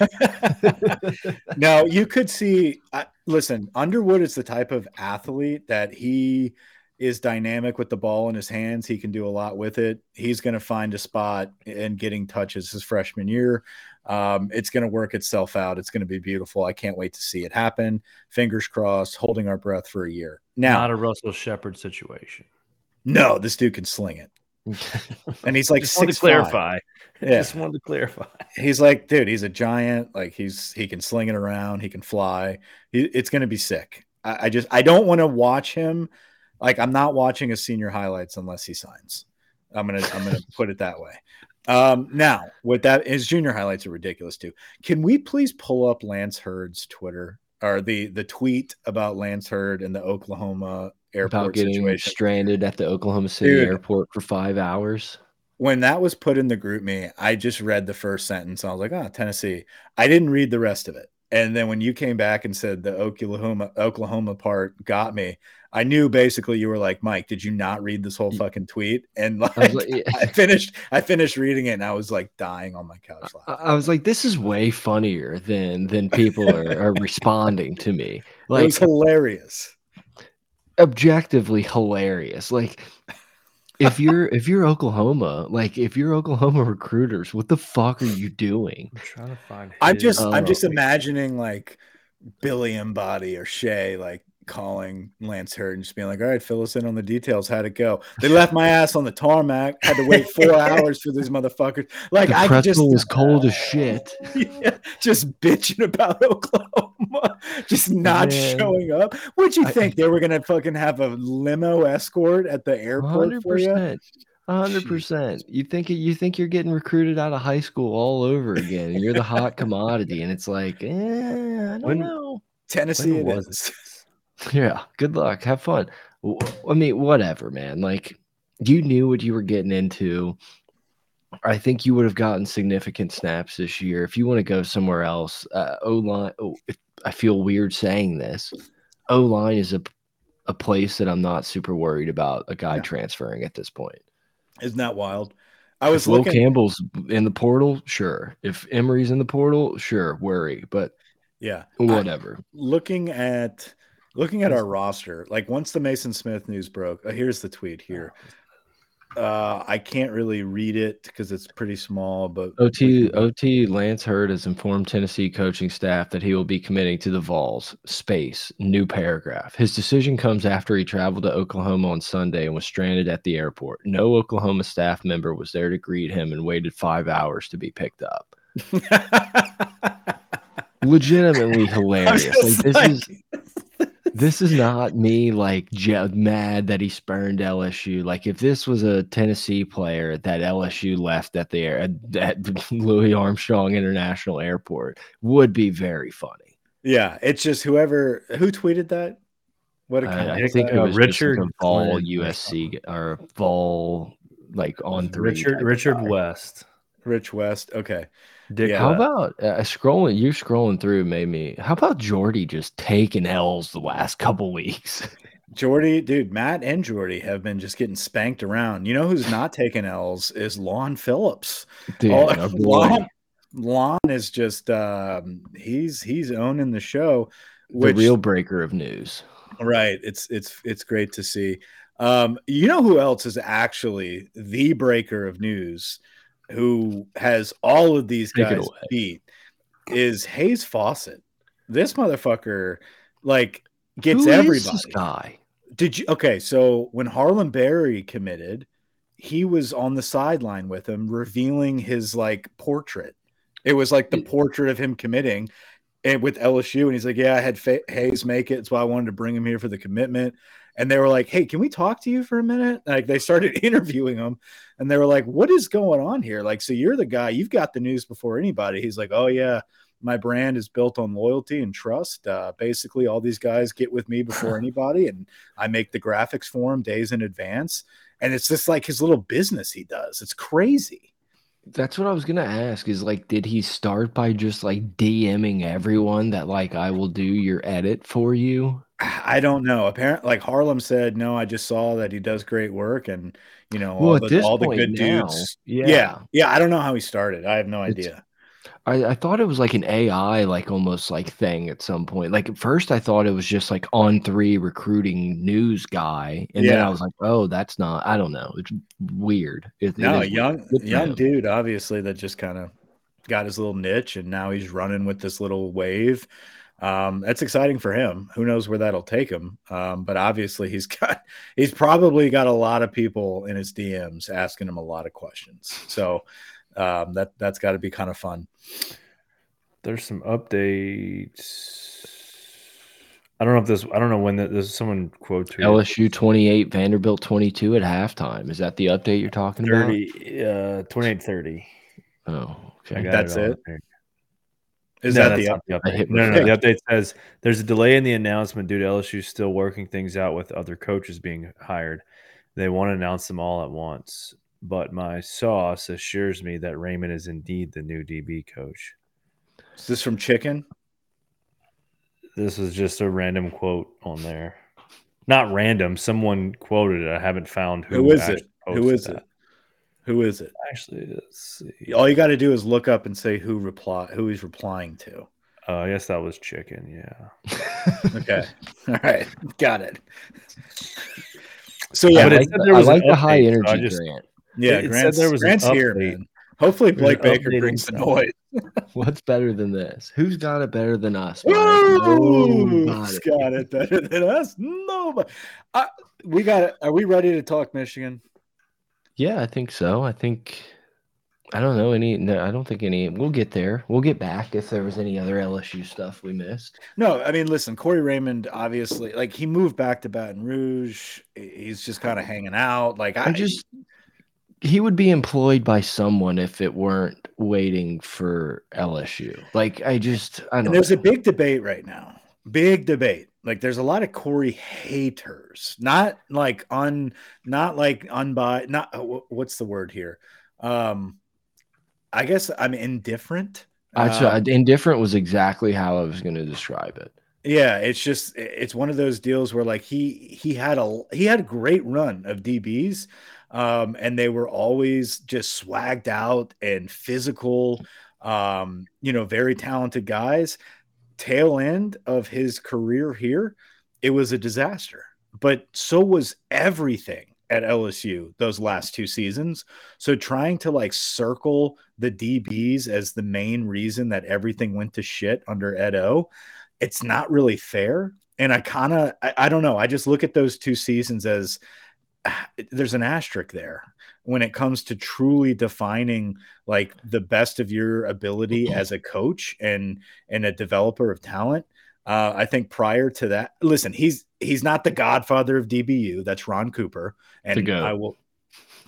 now, you could see, uh, listen, Underwood is the type of athlete that he is dynamic with the ball in his hands. He can do a lot with it. He's going to find a spot and getting touches his freshman year. Um, it's going to work itself out. It's going to be beautiful. I can't wait to see it happen. Fingers crossed, holding our breath for a year. Now, not a Russell Shepard situation. No, this dude can sling it. and he's like just six to clarify. Yeah. Just wanted to clarify. He's like, dude, he's a giant. Like he's he can sling it around. He can fly. He, it's going to be sick. I, I just I don't want to watch him like I'm not watching his senior highlights unless he signs. I'm gonna I'm gonna put it that way. Um, now with that, his junior highlights are ridiculous too. Can we please pull up Lance Heard's Twitter or the the tweet about Lance Heard and the Oklahoma airport about getting situation? stranded at the Oklahoma City Dude, airport for five hours? When that was put in the GroupMe, I just read the first sentence. I was like, oh, Tennessee. I didn't read the rest of it. And then when you came back and said the Oklahoma Oklahoma part got me, I knew basically you were like, Mike, did you not read this whole fucking tweet? And like, I, like, yeah. I finished, I finished reading it, and I was like dying on my couch. I, I was like, this is way funnier than than people are, are responding to me. Like, it was hilarious, objectively hilarious. Like, if you're if you're Oklahoma, like if you're Oklahoma recruiters, what the fuck are you doing? I'm trying to find. I'm just, I'm oh. just imagining like Billy and Body or Shay, like calling Lance Heard and just being like, all right, fill us in on the details. How'd it go? They left my ass on the tarmac. Had to wait four hours for these motherfuckers. Like the I just was cold as shit. Yeah, just bitching about Oklahoma, just not Man. showing up. What'd you think? I, they were gonna fucking have a limo escort at the airport 100%. for you? hundred percent. You think you think you're getting recruited out of high school all over again, and you're the hot commodity, and it's like, eh, I don't when, know. Tennessee when it is. Yeah, good luck. Have fun. I mean, whatever, man. Like, you knew what you were getting into. I think you would have gotten significant snaps this year. If you want to go somewhere else, uh, O line. Oh, I feel weird saying this. O line is a a place that I'm not super worried about a guy yeah. transferring at this point. Isn't that wild? I was if looking... Will Campbell's in the portal, sure. If Emery's in the portal, sure, worry. But yeah, whatever. I'm looking at Looking at our roster, like once the Maason Smith news broke, uh, here's the tweet here. Uh, I can't really read it because it's pretty small, but OT OT Lance Heard has informed Tennessee coaching staff that he will be committing to the Vols. Space new paragraph. His decision comes after he traveled to Oklahoma on Sunday and was stranded at the airport. No Oklahoma staff member was there to greet him and waited five hours to be picked up. Legitimately hilarious. Like this is this is not me like mad that he spurned LSU. Like if this was a Tennessee player that LSU left at the air at Louis Armstrong International Airport would be very funny. Yeah, it's just whoever who tweeted that. What uh, I think it was Richard like Vol USC or Vol like on three. Richard Richard West. Rich West. Okay. Dick, yeah. How about uh, scrolling? You scrolling through made me. How about Jordy just taking L's the last couple weeks? Jordy, dude, Matt and Jordy have been just getting spanked around. You know who's not taking L's is Lon Phillips. Dude, All, Lon, Lon is just um, he's he's owning the show. Which, the real breaker of news. Right. It's it's it's great to see. Um, you know who else is actually the breaker of news? Who has all of these guys beat is Hayes Fawcett. This motherfucker like gets who everybody. guy? Did you okay? So when Harlem Berry committed, he was on the sideline with him, revealing his like portrait. It was like the portrait of him committing, and with LSU, and he's like, "Yeah, I had Hayes make it. That's why I wanted to bring him here for the commitment." And they were like, "Hey, can we talk to you for a minute?" Like they started interviewing him, and they were like, "What is going on here?" Like, so you're the guy, you've got the news before anybody. He's like, "Oh yeah, my brand is built on loyalty and trust. Uh, basically, all these guys get with me before anybody, and I make the graphics for them days in advance. And it's just like his little business he does. It's crazy." That's what I was gonna ask. Is like, did he start by just like DMing everyone that like I will do your edit for you? I don't know. Apparently, like Harlem said, no, I just saw that he does great work, and you know, well, all, the, all the good now, dudes. Yeah. yeah, yeah. I don't know how he started. I have no it's, idea. I, I thought it was like an AI, like almost like thing at some point. Like at first, I thought it was just like on three recruiting news guy, and then I was like, oh, that's not. I don't know. It's weird. It, no, young young dude, obviously that just kind of got his little niche, and now he's running with this little wave um, that's exciting for him. Who knows where that'll take him? Um, but obviously, he's got he's probably got a lot of people in his DMs asking him a lot of questions. So um, that that's got to be kind of fun. There's some updates. I don't know if this. I don't know when this. Is someone quote to LSU 28, Vanderbilt 22 at halftime. Is that the update you're talking 30, about? Uh, 28 30. Oh, okay. That's it. it. Is no, that the, up- the, update? No, no, no. The update says there's a delay in the announcement due to LSU still working things out with other coaches being hired. They want to announce them all at once, but my sauce assures me that Raymond is indeed the new DB coach. Is this from Chicken? this is just a random quote on there. Not random. Someone quoted it. I haven't found who, who is it. Who is that. it? Who is it? Actually, let's see. All you got to do is look up and say who reply who he's replying to. Oh, uh, I guess that was chicken. Yeah. okay. All right. Got it. So yeah, but it said there was I like the high energy so just, Grant. Yeah, it, Grant's, said there was Grant's here, man. Hopefully Blake Baker brings the noise. What's better than this? Who's got it better than us? Who's got it better than us? Nobody. Uh, we got it. Are we ready to talk Michigan? Yeah, I think so. I think I don't know any. No, I don't think any. We'll get there. We'll get back if there was any other LSU stuff we missed. No, I mean, listen, Corey Raymond obviously, like he moved back to Baton Rouge. He's just kind of hanging out. Like I, I just he would be employed by someone if it weren't waiting for LSU. Like I just I don't. there's know. a big debate right now. Big debate. Like there's a lot of Corey haters. Not like on, not like unbiased. Not uh, what's the word here? Um, I guess I'm indifferent. Um, indifferent was exactly how I was going to describe it. Yeah, it's just it's one of those deals where like he he had a he had a great run of DBs, um, and they were always just swagged out and physical, um, you know, very talented guys. Tail end of his career here, it was a disaster. But so was everything at LSU those last two seasons. So trying to like circle the DBs as the main reason that everything went to shit under Ed O, it's not really fair. And I kind of, I, I, don't know. I just look at those two seasons as there's an asterisk there when it comes to truly defining like the best of your ability as a coach and and a developer of talent. Uh, I think prior to that, listen, he's he's not the godfather of DBU. That's Ron Cooper, and I will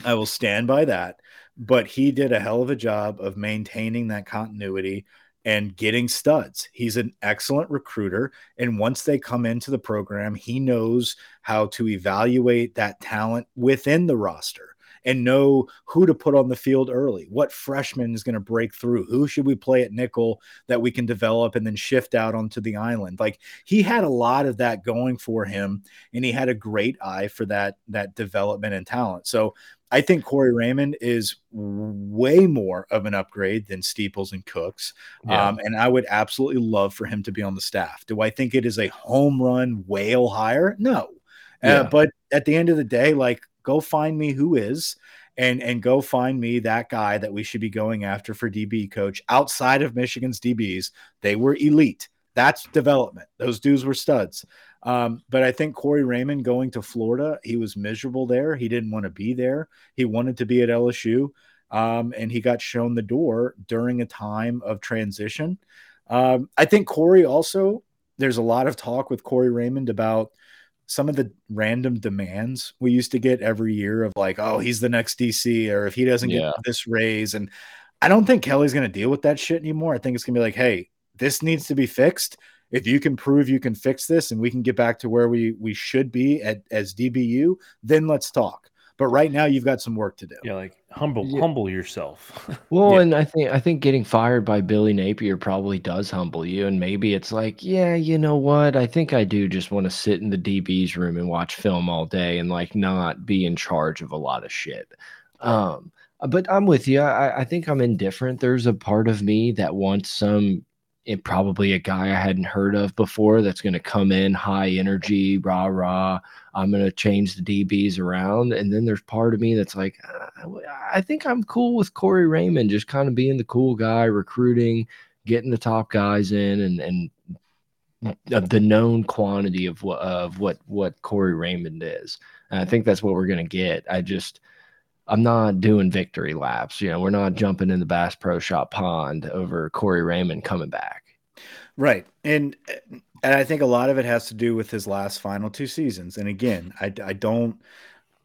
I will stand by that. But he did a hell of a job of maintaining that continuity and getting studs. He's an excellent recruiter. And once they come into the program, he knows how to evaluate that talent within the roster and know who to put on the field early. What freshman is going to break through? Who should we play at nickel that we can develop and then shift out onto the island? Like he had a lot of that going for him and he had a great eye for that that development and talent. So I think Corey Raymond is way more of an upgrade than Steeples and Cooks. Yeah. Um, and I would absolutely love for him to be on the staff. Do I think it is a home run whale hire? No. Uh, yeah. Uh, but at the end of the day, like, go find me who is and and go find me that guy that we should be going after for DB coach outside of Michigan's DBs. They were elite. That's development. Those dudes were studs. Um, but I think Corey Raymond going to Florida, he was miserable there. He didn't want to be there. He wanted to be at LSU. Um, and he got shown the door during a time of transition. Um, I think Corey also, there's a lot of talk with Corey Raymond about some of the random demands we used to get every year of like, oh, he's the next DC, or if he doesn't yeah. get this raise. And I don't think Kelly's going to deal with that shit anymore. I think it's going to be like, hey, this needs to be fixed if you can prove you can fix this and we can get back to where we we should be at as DBU, then let's talk. But right now, you've got some work to do. Yeah, like humble, yeah. humble yourself. well, yeah. and I think I think getting fired by Billy Napier probably does humble you, and maybe it's like, yeah, you know what? I think I do just want to sit in the DB's room and watch film all day and like not be in charge of a lot of shit. Um, but I'm with you. I, I think I'm indifferent. There's a part of me that wants some and probably a guy I hadn't heard of before that's going to come in high energy, rah rah. I'm going to change the DBs around, and then there's part of me that's like, uh, I think I'm cool with Corey Raymond, just kind of being the cool guy, recruiting, getting the top guys in, and and the known quantity of what of what what Corey Raymond is. And I think that's what we're going to get. I just I'm not doing victory laps. You know, we're not jumping in the Bass Pro Shop pond over Corey Raymond coming back. Right. And and I think a lot of it has to do with his last final two seasons. And again, I, I don't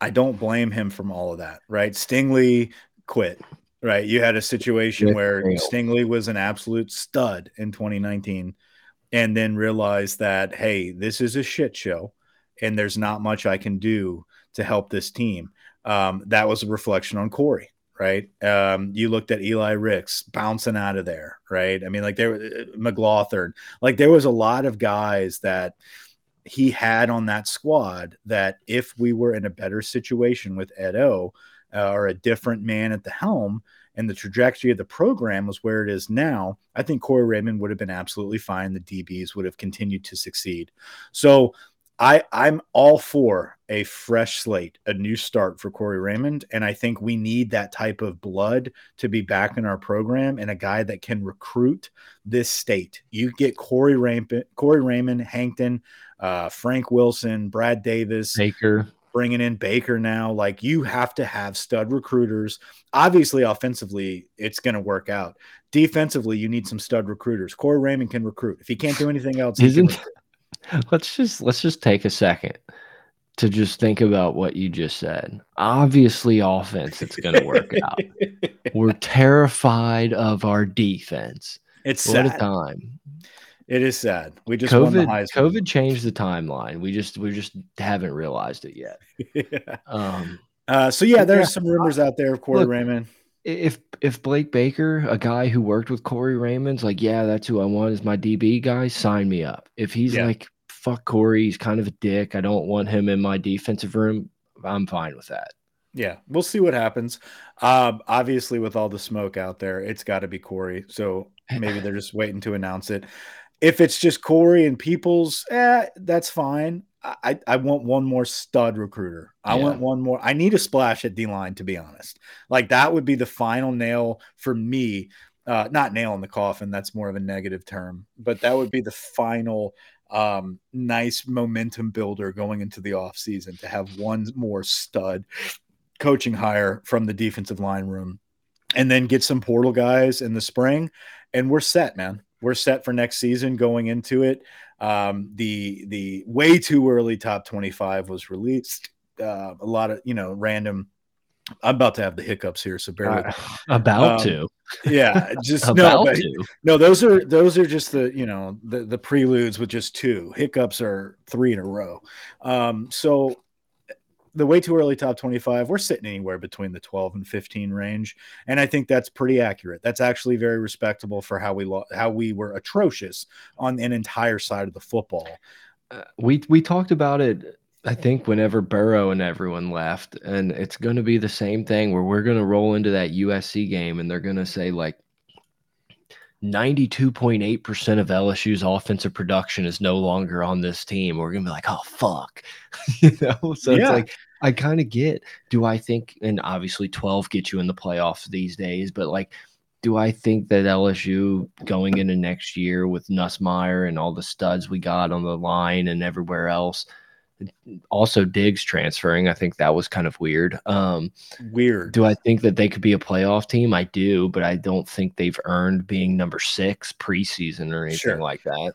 I don't blame him from all of that. Right. Stingley quit. Right. You had a situation where Stingley was an absolute stud in 2019 and then realized that, hey, this is a shit show and there's not much I can do to help this team um, that was a reflection on Corey, right? Um, you looked at Eli Ricks bouncing out of there, right? I mean, like there, uh, McLaughlin, like there was a lot of guys that he had on that squad that if we were in a better situation with Ed O uh, or a different man at the helm, and the trajectory of the program was where it is now, I think Corey Raymond would have been absolutely fine. The DBs would have continued to succeed. So I I'm all for a fresh slate, a new start for Corey Raymond, and I think we need that type of blood to be back in our program and a guy that can recruit this state. You get Corey Raymond, Corey Raymond, Hankton, uh, Frank Wilson, Brad Davis, Baker, bringing in Baker now. Like you have to have stud recruiters. Obviously, offensively, it's going to work out. Defensively, you need some stud recruiters. Corey Raymond can recruit. If he can't do anything else, isn't let's just let's just take a second to just think about what you just said. Obviously, offense, it's going to work out. We're terrified of our defense. It's what sad. a time. It is sad. We just COVID. COVID changed the timeline. We just we just haven't realized it yet. yeah. Um. Uh, so yeah, there's yeah, some rumors out there of Corey look, Raymond. If if Blake Baker, a guy who worked with Corey Raymond's like, yeah, that's who I want as my DB guy, sign me up. If he's yeah. like, fuck Corey, he's kind of a dick. I don't want him in my defensive room. I'm fine with that. Yeah, we'll see what happens. Um, obviously, with all the smoke out there, it's got to be Corey. So maybe they're just waiting to announce it. If it's just Corey and Peoples, eh, that's fine. I, I want one more stud recruiter. I yeah. want one more. I need a splash at D line, to be honest. Like that would be the final nail for me. Uh, not nail in the coffin. That's more of a negative term, but that would be the final um, nice momentum builder going into the offseason to have one more stud coaching hire from the defensive line room and then get some portal guys in the spring. And we're set, man we're set for next season going into it. Um, the the way too early top 25 was released. Uh, a lot of you know random. I'm about to have the hiccups here, so bear with. Uh, about um, to. Yeah, just no, but, no. Those are those are just the you know the the preludes with just two hiccups are three in a row. Um, so the way too early top 25 we're sitting anywhere between the 12 and 15 range and i think that's pretty accurate that's actually very respectable for how we lo- how we were atrocious on an entire side of the football uh, we we talked about it i think whenever burrow and everyone left and it's going to be the same thing where we're going to roll into that usc game and they're going to say like 92.8% of LSU's offensive production is no longer on this team. We're gonna be like, oh fuck. you know, so yeah. it's like I kind of get. Do I think, and obviously 12 gets you in the playoffs these days, but like, do I think that LSU going into next year with Nussmeier and all the studs we got on the line and everywhere else, also Diggs transferring, I think that was kind of weird. Um, weird. Do I think that they could be a playoff team? I do, but I don't think they've earned being number six preseason or anything sure. like that.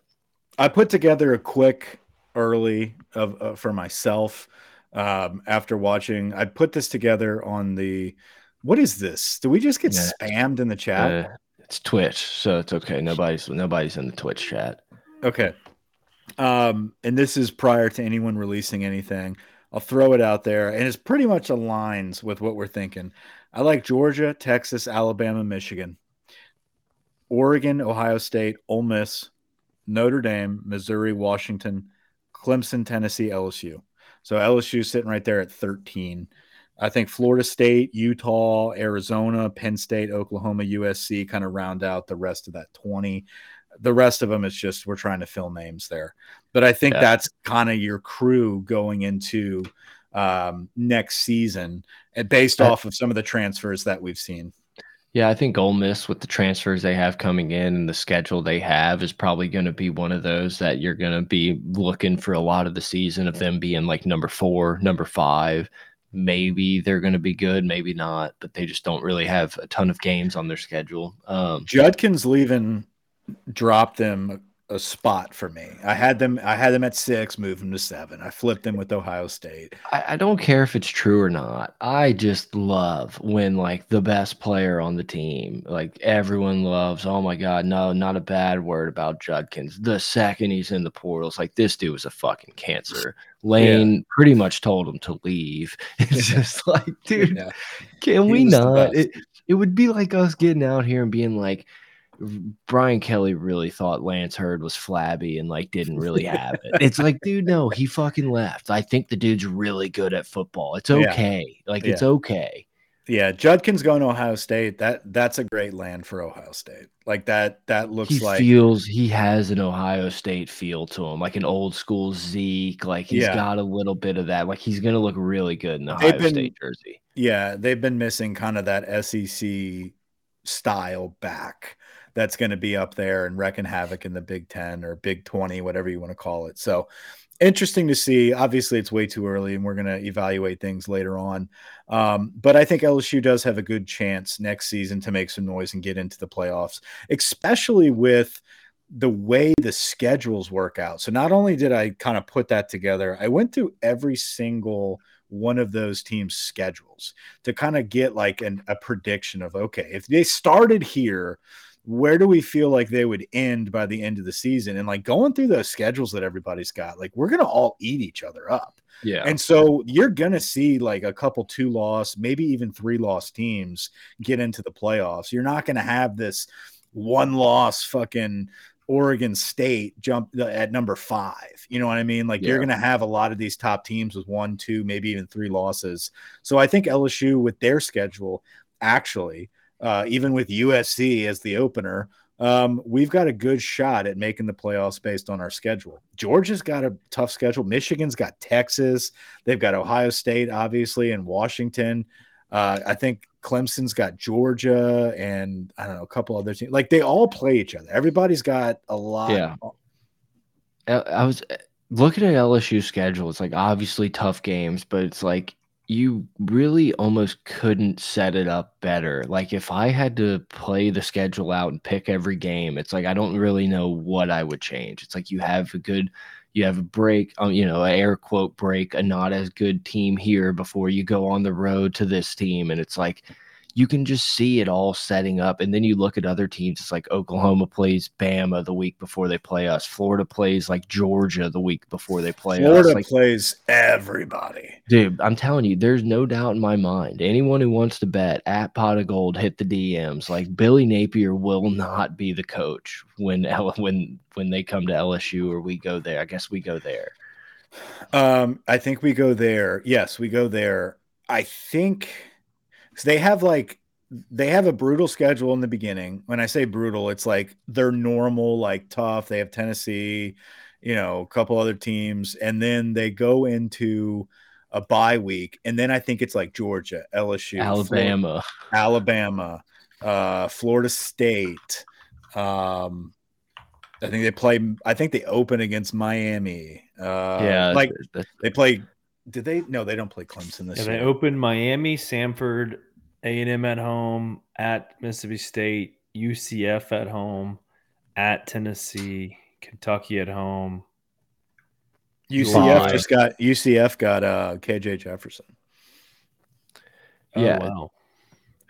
I put together a quick early of uh, for myself um, after watching. I put this together on the. What is this? Do we just get yeah. spammed in the chat? Uh, it's Twitch, so it's okay. Nobody's nobody's in the Twitch chat. Okay. Um, and this is prior to anyone releasing anything. I'll throw it out there, and it's pretty much aligns with what we're thinking. I like Georgia, Texas, Alabama, Michigan, Oregon, Ohio State, Ole Miss, Notre Dame, Missouri, Washington, Clemson, Tennessee, LSU. So LSU sitting right there at 13. I think Florida State, Utah, Arizona, Penn State, Oklahoma, USC kind of round out the rest of that 20. The rest of them it's just we're trying to fill names there. But I think yeah. that's kind of your crew going into um, next season based that, off of some of the transfers that we've seen. Yeah, I think Ole Miss with the transfers they have coming in and the schedule they have is probably going to be one of those that you're going to be looking for a lot of the season of them being like number four, number five. Maybe they're going to be good, maybe not, but they just don't really have a ton of games on their schedule. Um, Judkins leaving dropped them a spot for me. I had them. I had them at six, moved them to seven. I flipped them with Ohio State. I, I, don't care if it's true or not. I just love when like the best player on the team, like everyone loves. Oh my god, no, not a bad word about Judkins. The second he's in the portals, like this dude was a fucking cancer. Lane yeah. pretty much told him to leave. It's just like, dude, yeah. can he we not? It, it would be like us getting out here and being like Brian Kelly really thought Lance Heard was flabby and like didn't really have it. It's like, dude, no, he fucking left. I think the dude's really good at football. It's okay. Yeah. Like yeah. it's okay. Yeah, Judkins going to Ohio State. That that's a great land for Ohio State. Like that. That looks he like feels he has an Ohio State feel to him, like an old school Zeke. Like he's yeah. got a little bit of that. Like he's gonna look really good in the Ohio been, State jersey. Yeah, they've been missing kind of that SEC style back that's going to be up there and wrecking havoc in the Big 10 or Big 20, whatever you want to call it. So interesting to see. Obviously, it's way too early and we're going to evaluate things later on. Um, but I think LSU does have a good chance next season to make some noise and get into the playoffs, especially with the way the schedules work out. So not only did I kind of put that together, I went through every single one of those teams' schedules to kind of get like an, a prediction of okay, if they started here, where do we feel like they would end by the end of the season? And like going through those schedules that everybody's got, like we're gonna all eat each other up. Yeah. And so you're gonna see like a couple two loss, maybe even three loss teams get into the playoffs. You're not gonna have this one loss fucking Oregon State jump uh, at number five. You know what I mean? Like yeah. you're going to have a lot of these top teams with one, two, maybe even three losses. So I think LSU with their schedule actually uh, even with USC as the opener, um, we've got a good shot at making the playoffs based on our schedule. Georgia's got a tough schedule. Michigan's got Texas. They've got Ohio State, obviously, and Washington. Uh, I think Clemson's got Georgia and I don't know a couple other teams. Like they all play each other. Everybody's got a lot. Yeah. I was looking at LSU schedule. It's like obviously tough games, but it's like you really almost couldn't set it up better. Like if I had to play the schedule out and pick every game, it's like I don't really know what I would change. It's like you have a good you have a break, um, you know, an air quote break, a not as good team here before you go on the road to this team and it's like you can just see it all setting up. And then you look at other teams. It's like Oklahoma plays Bama the week before they play us. Florida plays like Georgia the week before they play Florida us. Florida like, plays everybody. Dude, I'm telling you, there's no doubt in my mind. Anyone who wants to bet at Pod of Geauxld, hit the DMs. Like Billy Napier will not be the coach when when when they come to LSU or we go there. I guess we go there. Um, I think we go there. Yes, we go there. I think because they have like they have a brutal schedule in the beginning. When I say brutal, it's like they're normal, like tough. They have Tennessee, you know, a couple other teams, and then they go into a bye week, and then I think it's like Georgia, LSU, Alabama, Florida, Alabama, uh, Florida State. Um, I think they play. I think they open against Miami. Uh, yeah, like they play did they? No, they don't play Clemson this yeah, year. They opened Miami, Samford, A and M at home, at Mississippi State, UCF at home, at Tennessee, Kentucky at home. UCF just got UCF got uh, KJ Jefferson. Oh, yeah. wow.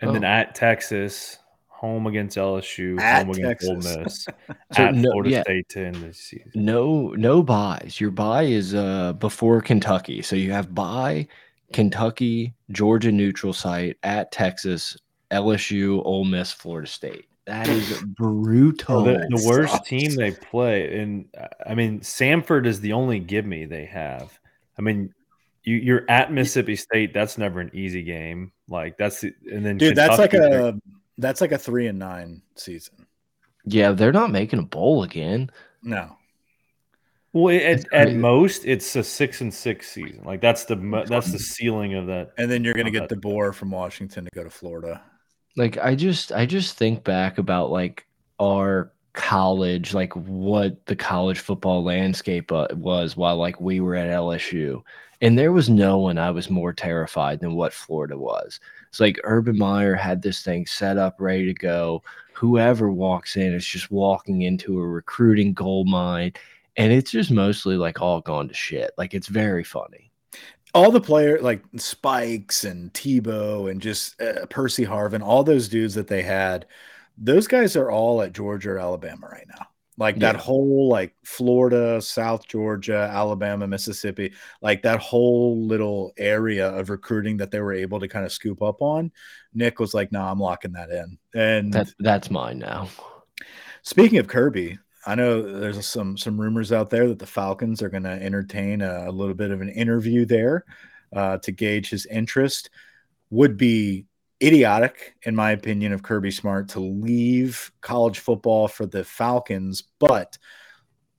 And oh. then at Texas, home against LSU, at home against Texas. Ole Miss, so at no, Florida yeah. State to end the season. No, no buys. Your buy is uh before Kentucky, so you have buy Kentucky, Georgia neutral site at Texas, LSU, Ole Miss, Florida State. That is brutal. the, the worst team they play, and I mean, Samford is the only give me they have. I mean, you, you're at Mississippi State. That's never an easy game. Like that's and then dude, Kentucky, that's like a that's like a three and nine season. Yeah, they're not making a bowl again. No. Well, at, at most, it's a six and six season. Like that's the that's the ceiling of that. And then you're going to get DeBoer from Washington to go to Florida. Like I just I just think back about like our college, like what the college football landscape uh, was while like we were at LSU. And there was no one I was more terrified than what Florida was. It's like Urban Meyer had this thing set up, ready to go. Whoever walks in is just walking into a recruiting gold mine. And it's just mostly like all gone to shit. Like it's very funny all the player like Spikes and Tebow and just uh, Percy Harvin, all those dudes that they had, those guys are all at Georgia or Alabama right now. Like that yeah. whole like Florida, South Georgia, Alabama, Mississippi, like that whole little area of recruiting that they were able to kind of scoop up on. Nick was like, "No, nah, I'm locking that in," and that's that's mine now. Speaking of Kirby, I know there's some some rumors out there that the Falcons are going to entertain a, a, little bit of an interview there uh, to gauge his interest. Would be idiotic, in my opinion, of Kirby Smart to leave college football for the Falcons, but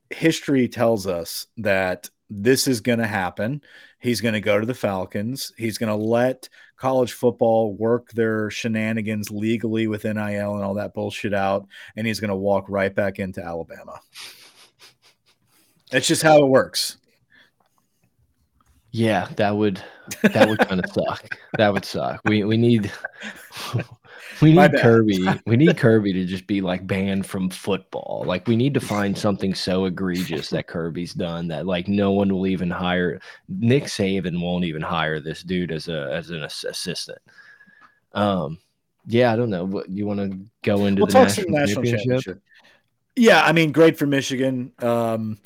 history tells us that this is going to happen. He's going to go to the Falcons. He's going to let college football work their shenanigans legally with NIL and all that bullshit out, and he's going to walk right back into Alabama. That's just how it works. Yeah, that would that would kind of suck. That would suck. We we need we need Kirby. We need Kirby to just be like banned from football. Like we need to find something so egregious that Kirby's done that like no one will even hire. Nick Saban won't even hire this dude as a as an assistant. Um, yeah, I don't know. What you want to go into we'll the national, national championship? championship? Yeah, I mean, great for Michigan. Um,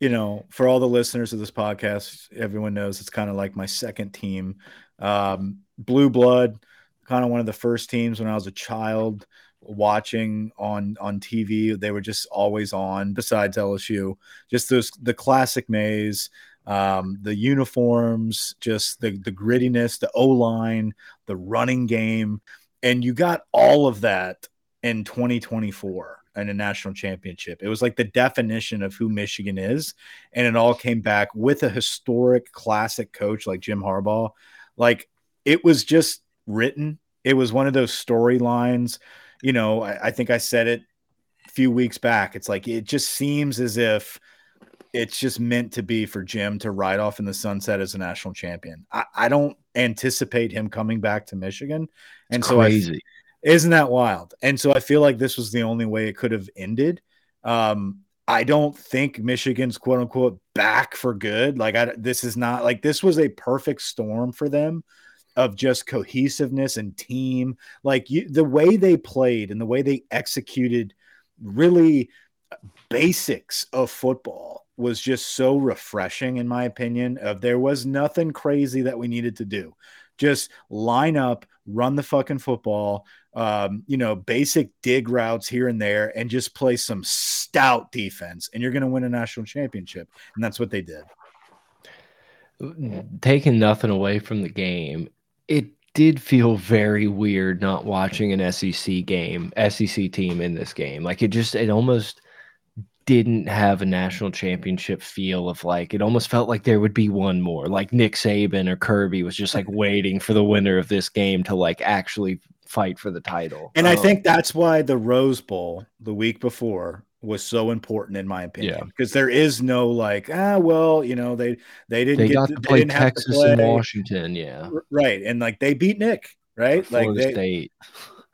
you know, for all the listeners of this podcast, everyone knows it's kind of like my second team. Um, Blue Blood kind of one of the first teams when I was a child watching on on TV. They were just always on. Besides LSU, just those the classic maize, um, the uniforms, just the the grittiness, the O line, the running game, and you got all of that in 2024 in a national championship. It was like the definition of who Michigan is, and it all came back with a historic, classic coach like Jim Harbaugh. Like it was just written. It was one of those storylines. You know, I, I, think I said it a few weeks back. It's like it just seems as if it's just meant to be for Jim to ride off in the sunset as a national champion. I, I don't anticipate him coming back to Michigan. And it's so crazy. I, isn't that wild? And so I feel like this was the only way it could have ended. Um, I don't think Michigan's quote unquote back for good. Like I, this is not like this was a perfect storm for them of just cohesiveness and team. Like you, the way they played and the way they executed really basics of football was just so refreshing in my opinion of there was nothing crazy that we needed to do just line up run the fucking football um, you know basic dig routes here and there and just play some stout defense and you're going to win a national championship and that's what they did taking nothing away from the game it did feel very weird not watching an SEC game, SEC team in this game. Like it just, it almost didn't have a national championship feel of like, it almost felt like there would be one more. Like Nick Saban or Kirby was just like waiting for the winner of this game to like actually fight for the title. And um, I think that's why the Rose Bowl the week before was so important in my opinion yeah. because there is no like ah well you know they they didn't they get got to, to play Texas play. and Washington yeah right and like they beat Nick right like they, State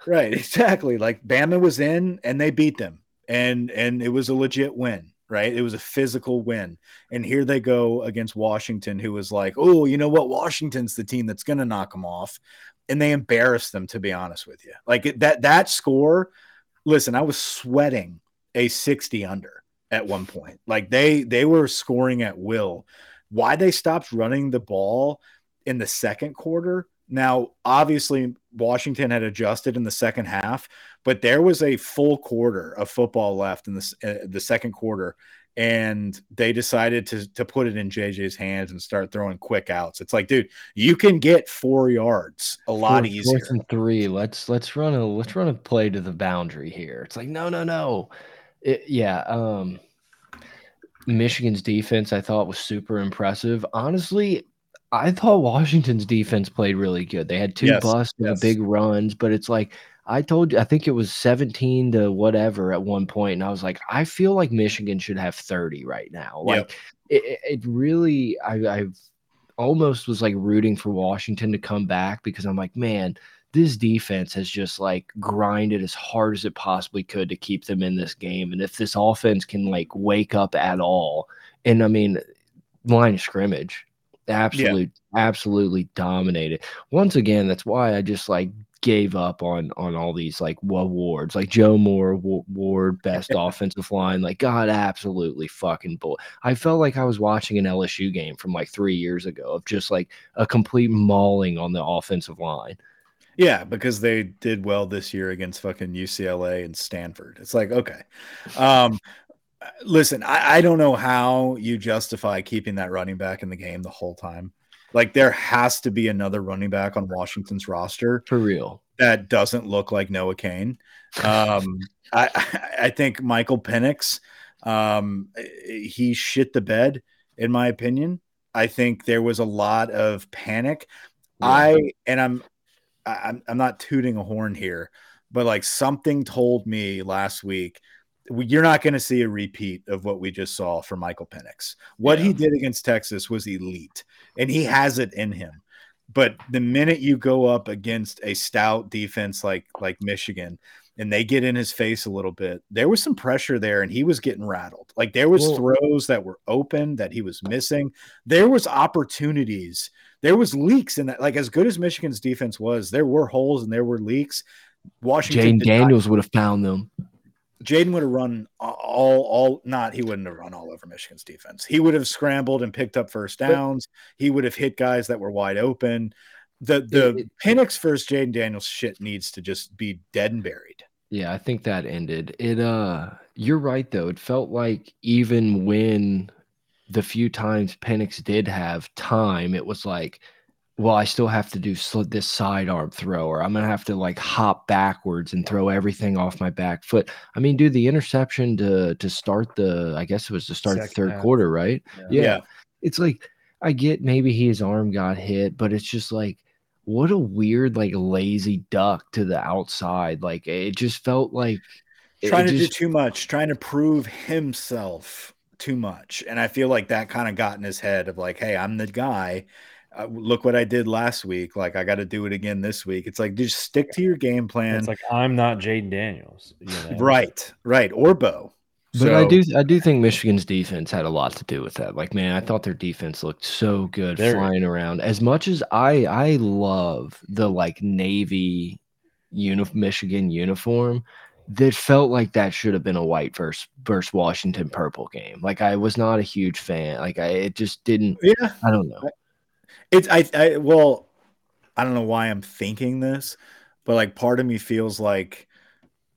right exactly like Bama was in and they beat them and and it was a legit win right it was a physical win and here they go against Washington who was like oh you know what Washington's the team that's gonna knock them off and they embarrassed them to be honest with you like that that score listen I was sweating a 60 under at one point. Like they they were scoring at will. Why they stopped running the ball in the second quarter? Now, obviously, Washington had adjusted in the second half, but there was a full quarter of football left in the, uh, the second quarter, and they decided to to put it in JJ's hands and start throwing quick outs. It's like, dude, you can get four yards a lot fourth, easier. Fourth and three. Let's let's run a let's run a play to the boundary here. It's like, no, no, no. It, yeah. Um, Michigan's defense, I thought, was super impressive. Honestly, I thought Washington's defense played really good. They had two yes, busts and big runs, but it's like I told you, I think it was 17 to whatever at one point, and I was like, I feel like Michigan should have 30 right now. Like, yep. it, it really, I, I've almost was like rooting for Washington to come back because I'm like, man, this defense has just like grinded as hard as it possibly could to keep them in this game. And if this offense can like wake up at all, and I mean, line of scrimmage, absolutely, yeah. absolutely dominated. Once again, that's why I just like gave up on on all these like awards, like Joe Moore Award Best Offensive Line. Like God, absolutely fucking bull. I felt like I was watching an LSU game from like three years ago of just like a complete mauling on the offensive line. Yeah, because they did well this year against fucking UCLA and Stanford. It's like okay, um, listen, I, I don't know how you justify keeping that running back in the game the whole time. Like there has to be another running back on Washington's roster for real that doesn't look like Noah Cain. Um, I, I think Michael Penix, um, he shit the bed in my opinion. I think there was a lot of panic. Yeah. I and I'm I'm I'm not tooting a horn here, but like something told me last week you're not going to see a repeat of what we just saw for Michael Penix. What yeah. he did against Texas was elite, and he has it in him. But the minute you go up against a stout defense like like Michigan, and they get in his face a little bit, there was some pressure there, and he was getting rattled. Like there was Whoa. throws that were open that he was missing. There was opportunities. There was leaks in that. Like as good as Michigan's defense was, there were holes and there were leaks. Washington Jayden Daniels not, would have found them. Jayden would have run all, all, not, he wouldn't have run all over Michigan's defense. He would have scrambled and picked up first downs. He would have hit guys that were wide open. The, the it, Penix first Jayden Daniels shit needs to just be dead and buried. Yeah, I think that ended. It, uh, you're right, though. It felt like even when the few times Penix did have time, it was like, well, I still have to do this sidearm throw, or I'm gonna have to like hop backwards and throw everything off my back foot. I mean, do the interception to to start the, I guess it was to start Second the third half. quarter, right? Yeah. Yeah. yeah. It's like I get maybe his arm got hit, but it's just like what a weird like lazy duck to the outside. Like it just felt like trying to just, do too much, trying to prove himself too much, and I feel like that kind of got in his head of like, hey, I'm the guy uh, look what I did last week. Like I got to do it again this week. It's like just stick to your game plan. It's like I'm not Jayden Daniels, you know? right? Right, or Bo. But so, I do, I do think Michigan's defense had a lot to do with that. Like, man, I thought their defense looked so good flying around. As much as I, I love the like Navy, uni Michigan uniform. That felt like that should have been a white versus versus Washington purple game. Like I was not a huge fan. Like I, it just didn't. Yeah, I don't know. It's I, I well, I don't know why I'm thinking this, but like part of me feels like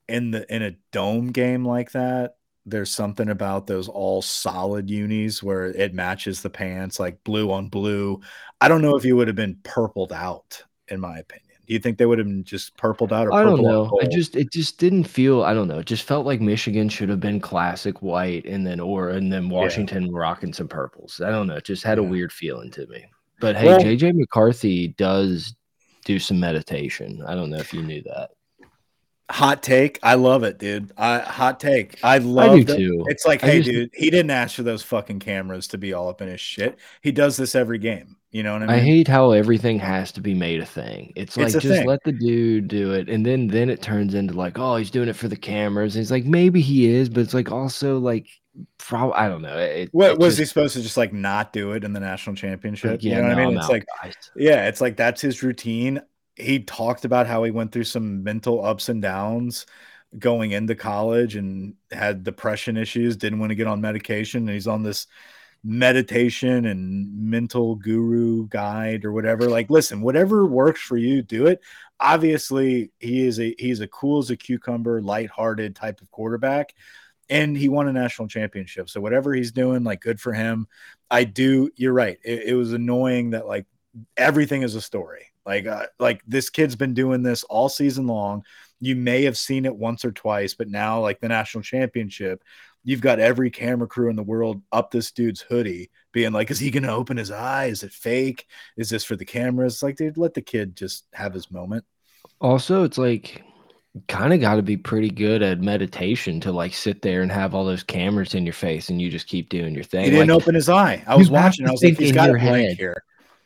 in the in a dome game like that, there's something about those all solid unis where it matches the pants like blue on blue. I don't know if you would have been purpled out, in my opinion. Do you think they would have been just purpled out? Or I don't know. I just it just didn't feel. I don't know. It just felt like Michigan should have been classic white, and then or and then Washington yeah. rocking some purples. I don't know. It just had yeah. a weird feeling to me. But hey, well, JJ McCarthy does do some meditation. I don't know if you knew that. Hot take. I love it, dude. I hot take. I love it. too. It's like, I hey, just, dude, he didn't ask for those fucking cameras to be all up in his shit. He does this every game. You know what I mean? I hate how everything has to be made a thing. It's like just thing. let the dude do it, and then then it turns into like, oh, he's doing it for the cameras. And he's like, maybe he is, but it's like also like Probably, I don't know. It, what it was just, he supposed to just like not do it in the national championship? Yeah, you know no, what I mean? It's like, guys. yeah, it's like that's his routine. He talked about how he went through some mental ups and downs going into college and had depression issues, didn't want to get on medication, and he's on this meditation and mental guru guide or whatever. Like, listen, whatever works for you, do it. Obviously, he is a he's a cool as a cucumber, lighthearted type of quarterback and he won a national championship. So whatever he's doing, like good for him. I do. You're right. It, it was annoying that like everything is a story. Like uh, like this kid's been doing this all season long. You may have seen it once or twice, but now like the national championship, you've got every camera crew in the world up this dude's hoodie, being like, "Is he going to open his eye? Is it fake? Is this for the cameras?" Like, dude, let the kid just have his moment. Also, it's like kind of got to be pretty good at meditation to like sit there and have all those cameras in your face and you just keep doing your thing. He didn't like, open his eye. I was watching. I was like, he's got a blank here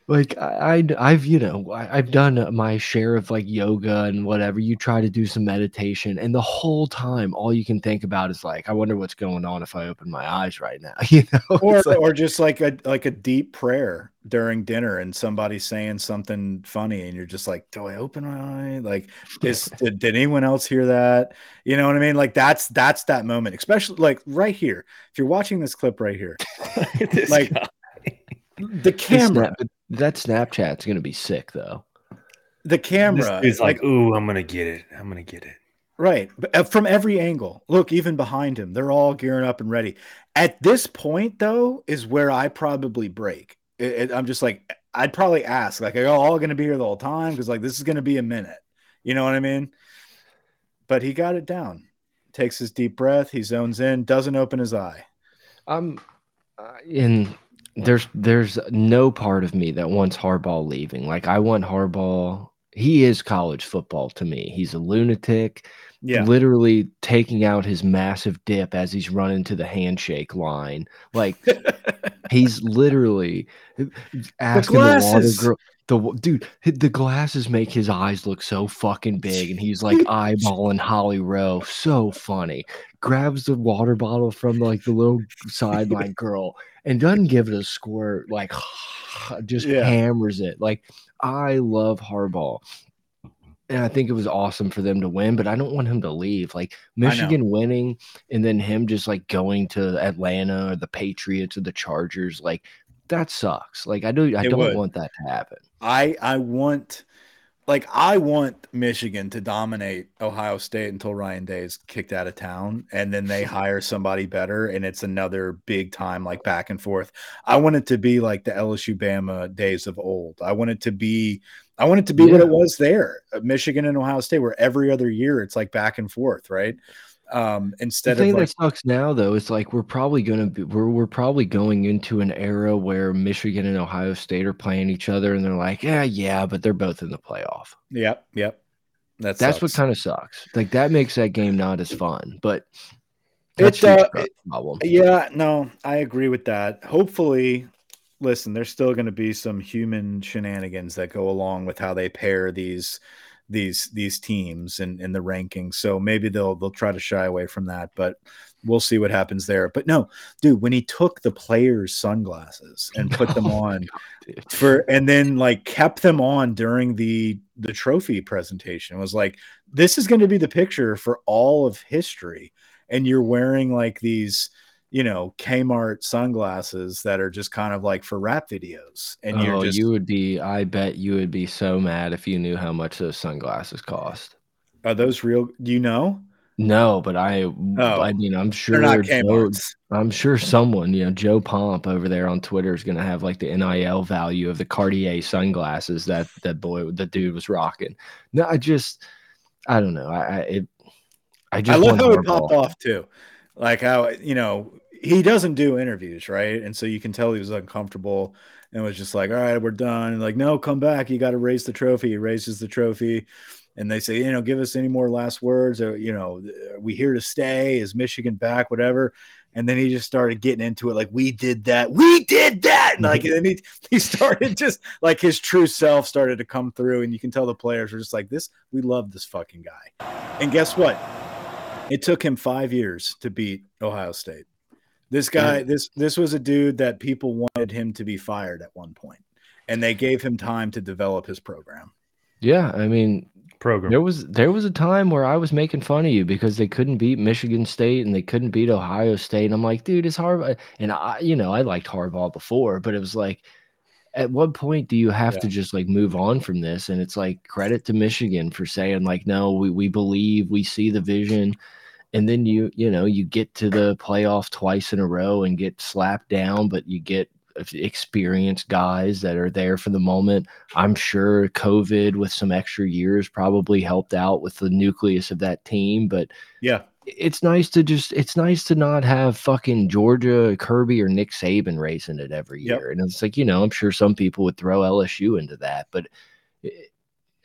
like I, I have you know I, have done my share of like yoga and whatever. You try to do some meditation and the whole time all you can think about is like i wonder what's going on if i open my eyes right now you know? Or, like, or just like a like a deep prayer during dinner and somebody's saying something funny and you're just like do i open my eye? Like is did, did anyone else hear that? You know what i mean? Like that's that's that moment especially like right here. If you're watching this clip right here like guy. the camera that Snapchat's gonna be sick though. The camera is like, like, ooh, I'm gonna get it. I'm gonna get it. Right. Uh, from every angle. Look, even behind him, they're all gearing up and ready. At this point, though, is where I probably break. It, it, I'm just like, I'd probably ask, like, are you all going to be here the whole time? Because, like, this is going to be a minute. You know what I mean? But he got it down. Takes his deep breath. He zones in, doesn't open his eye. I'm uh, in there's there's no part of me that wants Harbaugh leaving. Like I want Harbaugh. He is college football to me. He's a lunatic. Yeah. Literally taking out his massive dip as he's running to the handshake line. Like he's literally asking the, the water girl the dude the glasses make his eyes look so fucking big and he's like eyeballing holly rowe so funny grabs the water bottle from like the little sideline girl and doesn't give it a squirt, like just yeah. hammers it. Like I love Harbaugh. And I think it was awesome for them to win, but I don't want him to leave. Like Michigan winning and then him just like going to Atlanta or the Patriots or the Chargers, like that sucks. Like I do I it don't would. want that to happen. I I want like I want Michigan to dominate Ohio State until Ryan Day is kicked out of town, and then they hire somebody better, and it's another big time like back and forth. I want it to be like the LSU Bama days of old. I want it to be, I want it to be yeah. what it was there, uh, Michigan and Ohio State, where every other year it's like back and forth, right? Um, instead the thing of like, that sucks now though is like we're probably gonna be we're we're probably going into an era where Michigan and Ohio State are playing each other and they're like, yeah, yeah, but they're both in the playoff. Yep, yep. That's that's what kind of sucks. Like that makes that game not as fun. But it's uh, it, problem. Yeah, no, I agree with that. Hopefully, listen, there's still going to be some human shenanigans that go along with how they pair these these these teams in in the rankings. So maybe they'll they'll try to shy away from that, but we'll see what happens there. But no, dude, when he took the players' sunglasses and put them oh on God, for and then like kept them on during the the trophy presentation was like this is going to be the picture for all of history and you're wearing like these you know Kmart sunglasses that are just kind of like for rap videos. And oh, you're just you would be. I bet you would be so mad if you knew how much those sunglasses cost. Are those real? Do you know? No, but I. Oh, I mean, I'm sure. Joe, I'm sure someone, you know, Joe Pomp over there on Twitter is going to have like the NIL value of the Cartier sunglasses that that boy, the dude was rocking. No, I just, I don't know. I, I it, I just. I love how it popped off too, like how you know he doesn't do interviews, right? And so you can tell he was uncomfortable and was just like, all right, we're done. And like, no, come back. You got to raise the trophy. He raises the trophy. And they say, you know, give us any more last words or, you know, we here to stay? Is Michigan back? Whatever. And then he just started getting into it like, we did that. We did that. And like, mm-hmm. and he, he started just like his true self started to come through. And you can tell the players were just like, this, we love this fucking guy. And guess what? It took him five years to beat Ohio State. This guy, yeah. this this was a dude that people wanted him to be fired at one point, and they gave him time to develop his program. Yeah, I mean, program. There was there was a time where I was making fun of you because they couldn't beat Michigan State and they couldn't beat Ohio State, and I'm like, dude, it's Harbaugh. And I, you know, I liked Harbaugh before, but it was like, at what point do you have yeah. to just like move on from this? And it's like credit to Michigan for saying like, no, we we believe, we see the vision and then you you know you get to the playoff twice in a row and get slapped down but you get experienced guys that are there for the moment. I'm sure covid with some extra years probably helped out with the nucleus of that team but yeah. it's nice to just it's nice to not have fucking georgia kirby or nick saban racing it every year. Yep. and it's like you know i'm sure some people would throw lsu into that but it,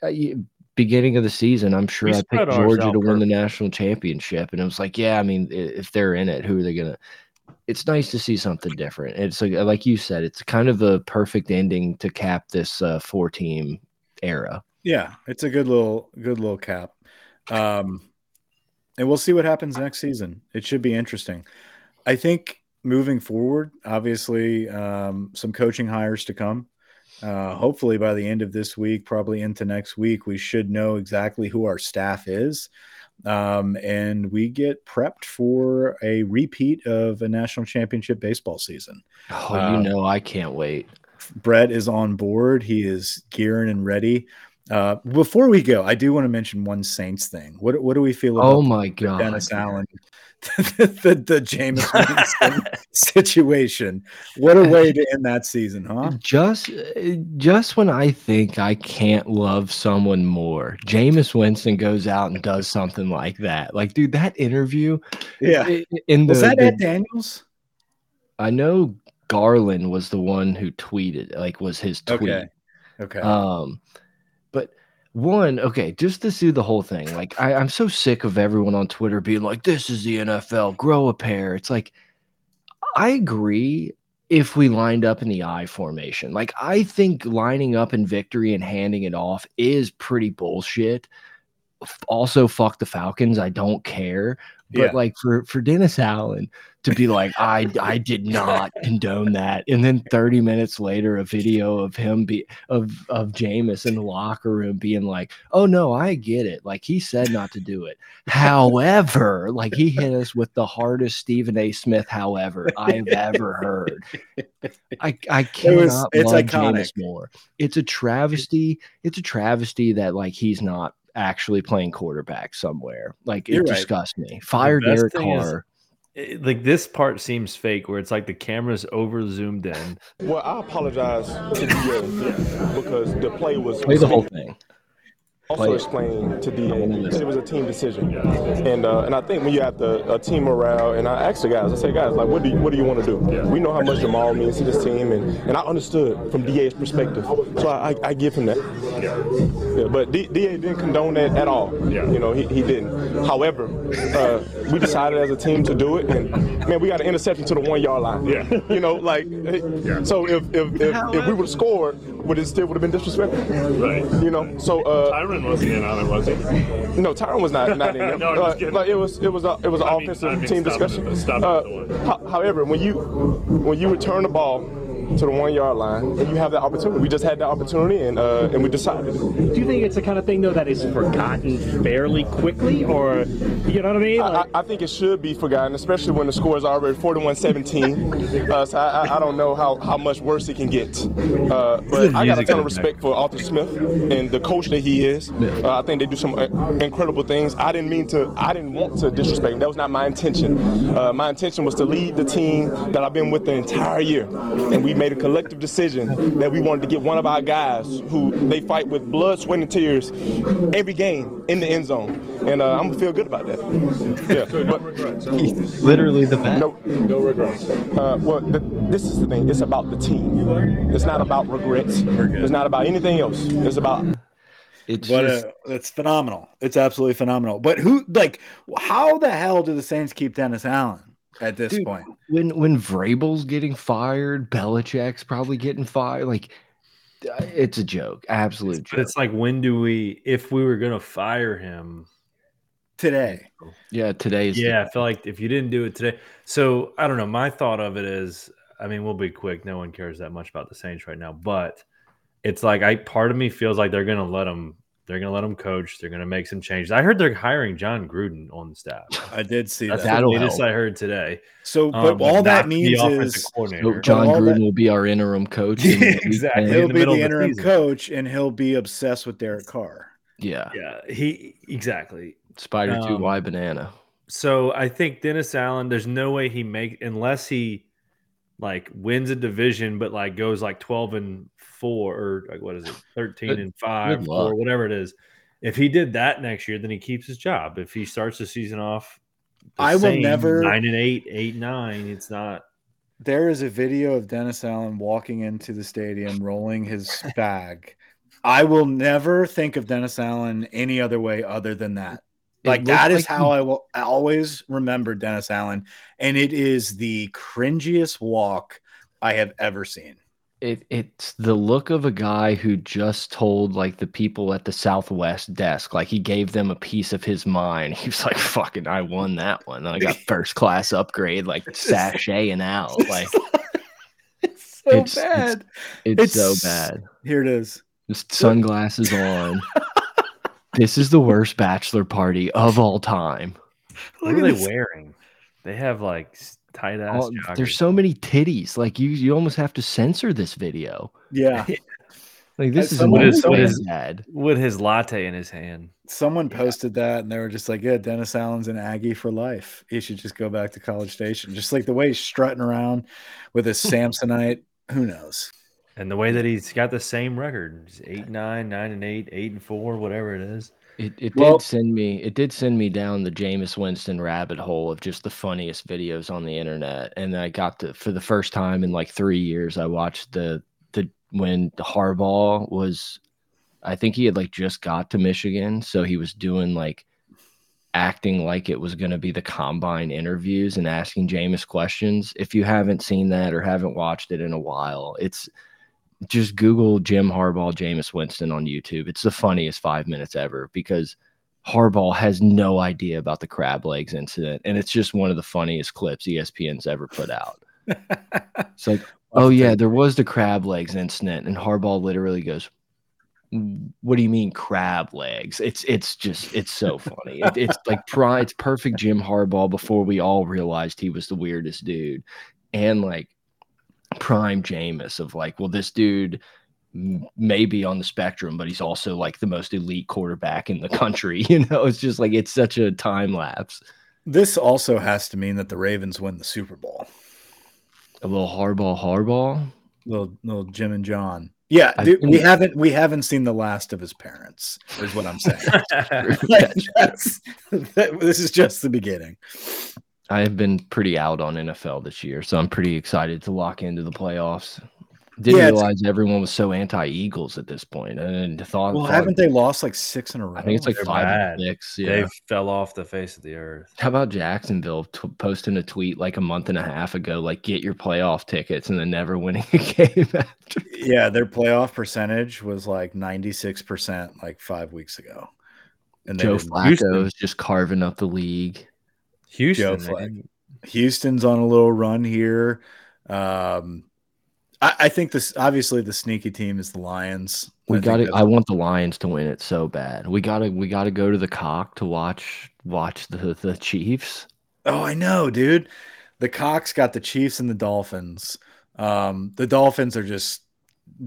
eh, beginning of the season, I'm sure I picked Georgia to win the national championship, and it was like, yeah, I mean, if they're in it, who are they gonna? It's nice to see something different. It's like, like you said, it's kind of a perfect ending to cap this uh, four team era. Yeah, it's a good little good little cap. Um, and we'll see what happens next season. It should be interesting. I think moving forward, obviously, um, some coaching hires to come. Uh, hopefully, by the end of this week, probably into next week, we should know exactly who our staff is. Um, and we get prepped for a repeat of a national championship baseball season. Oh, you uh, know, I can't wait. Brett is on board. He is gearing and ready. Uh, before we go, I do want to mention one Saints thing. What what do we feel about? Oh my god, Dennis Allen the, the Jameis Winston situation. What a way to end that season, huh? Just just when I think I can't love someone more, Jameis Winston goes out and does something like that. Like, dude, that interview. Yeah. In the, was that the, Ed Daniels? I know Garland was the one who tweeted, like, was his tweet. Okay. Okay. Um, one, okay, just to see the whole thing. Like, I, I'm so sick of everyone on Twitter being like, this is the NFL, grow a pair. It's like, I agree if we lined up in the I formation. Like, I think lining up in victory and handing it off is pretty bullshit. Also, fuck the Falcons. I don't care. But yeah. like for for Dennis Allen to be like, I I did not condone that, and then 30 minutes later, a video of him be of of Jameis in the locker room being like, Oh no, I get it. Like he said not to do it. However, like he hit us with the hardest Stephen A. Smith, however, I've ever heard. I I cannot it was, it's love iconic. Jameis more. It's a travesty. It's a travesty that like he's not actually playing quarterback somewhere. Like You're it right. disgusts me. Fire Derek Carr. Is, like this part seems fake, where it's like the camera's over zoomed in. Well, I apologize to you because the play was play the whole thing also explained to DA that it was a team decision, and uh, and I think when you have the a team morale, and I asked the guys, I say, guys, like, what do you, what do you want to do? We know how much Jamaal means to this team, and, and I understood from DA's perspective, so I, I, I give him that. Yeah. yeah but D, DA didn't condone that at all. Yeah. You know, he, he didn't. However, uh, we decided as a team to do it, and man, we got an interception to the one yard line. Yeah. You know, like, yeah. so if if, if, if we would have scored, would it still would have been disrespectful? Right. You know, so uh, Tyrann wasn't in on it, was he? No, Tyrann was not not in. no, uh, like it was it was a, it was an offensive mean, team discussion. Uh, however, when you when you return the ball to the one yard line, and you have that opportunity. We just had the opportunity, and uh, and we decided. Do you think it's the kind of thing though that is forgotten fairly quickly, or you know what I mean? Like... I, I, think it should be forgotten, especially when the score is already 41-17. uh, so I, I, don't know how, how much worse it can get. Uh, but I got a ton of respect for Arthur Smith and the coach that he is. Uh, I think they do some uh, incredible things. I didn't mean to. I didn't want to disrespect. Him. That was not my intention. Uh, my intention was to lead the team that I've been with the entire year, and we made a collective decision that we wanted to get one of our guys who they fight with blood, sweat, and tears every game in the end zone. And uh, I'm gonna feel good about that. Yeah, so no regrets. Literally the best. No, no regrets. Uh, well, the, this is the thing. It's about the team. It's not about regrets. It's not about anything else. It's about it's but just, uh, it's phenomenal. It's absolutely phenomenal. But who like how the hell do the Saints keep Dennis Allen? At this Dude, point. When when Vrabel's getting fired, Belichick's probably getting fired. Like uh, it's a joke, absolute it's, joke. It's like when do we, if we were gonna fire him today? Yeah, today's. Yeah, the- I feel like if you didn't do it today, so I don't know. My thought of it is, I mean, we'll be quick. No one cares that much about the Saints right now, but it's like I part of me feels like they're gonna let him they're going to let him coach. They're going to make some changes. I heard they're hiring Jon Gruden on the staff. I did see That's that. the latest I heard today. So, but um, all that means is so Jon Gruden that, will be our interim coach. exactly. He'll be the, the interim the coach, and he'll be obsessed with Derek Carr. Yeah. Yeah. He exactly. Spider um, two Y banana. So I think Dennis Allen. There's no way he make unless he like wins a division, but like goes like twelve and four or like what is it, thirteen good, and five or whatever it is. If he did that next year, then he keeps his job. If he starts the season off, the I will never nine and eight, eight nine. It's not. There is a video of Dennis Allen walking into the stadium, rolling his bag. I will never think of Dennis Allen any other way other than that. Like that is like how. I will always remember Dennis Allen, and it is the cringiest walk I have ever seen. It, it's the look of a guy who just told like the people at the Southwest desk, like he gave them a piece of his mind. He was like, "Fucking, I won that one. I got first class upgrade, like sashaying out." Like it's so it's, bad. It's, it's, it's so bad. Here it is. Just sunglasses on. this is the worst bachelor party of all time. What are they this. wearing? They have like tight ass. Oh, there's so many titties. Like you, you almost have to censor this video. Yeah. like this is with his, with, his, with his latte in his hand. Someone posted yeah. that and they were just like, "Yeah, Dennis Allen's an Aggie for life. He should just go back to College Station." Just like the way he's strutting around with his Samsonite. Who knows? And the way that he's got the same record, he's eight, nine, nine and eight, eight and four, whatever it is. It it well, did send me it did send me down the Jameis Winston rabbit hole of just the funniest videos on the internet. And I got to for the first time in like three years, I watched the the when Harbaugh was I think he had like just got to Michigan. So he was doing like acting like it was going to be the combine interviews and asking Jameis questions. If you haven't seen that or haven't watched it in a while, it's just Google Jim Harbaugh, Jameis Winston on YouTube. It's the funniest five minutes ever because Harbaugh has no idea about the crab legs incident, and it's just one of the funniest clips ESPN's ever put out. it's like, oh yeah, there was the crab legs incident, and Harbaugh literally goes, "What do you mean crab legs?" It's it's just it's so funny. It, it's like pride, it's perfect Jim Harbaugh before we all realized he was the weirdest dude, and like prime Jameis of like, well, this dude may be on the spectrum, but he's also like the most elite quarterback in the country. You know, it's just like it's such a time lapse. This also has to mean that the Ravens win the Super Bowl. A little hardball, hardball, little little Jim and John. Yeah, dude, we haven't we haven't seen the last of his parents. Is what I'm saying. this is just the beginning. I have been pretty out on NFL this year, so I'm pretty excited to lock into the playoffs. Didn't yeah, realize everyone was so anti-Eagles at this point. point, and thought. Well, thought, haven't they lost like six in a row? I think it's like They're five bad. six. Yeah. They fell off the face of the earth. How about Jacksonville posting a tweet like a month and a half ago, like "Get your playoff tickets," and then never winning a game after. Yeah, their playoff percentage was like ninety six percent, like five weeks ago. And Joe Flacco is just carving up the league. Houston. Houston's on a little run here. Um, I, I, think this obviously the sneaky team is the Lions. We got to. I want the Lions to win it so bad. We got to. We got to go to the cock to watch watch the the Chiefs. Oh, I know, dude. The Cox got the Chiefs and the Dolphins. Um, the Dolphins are just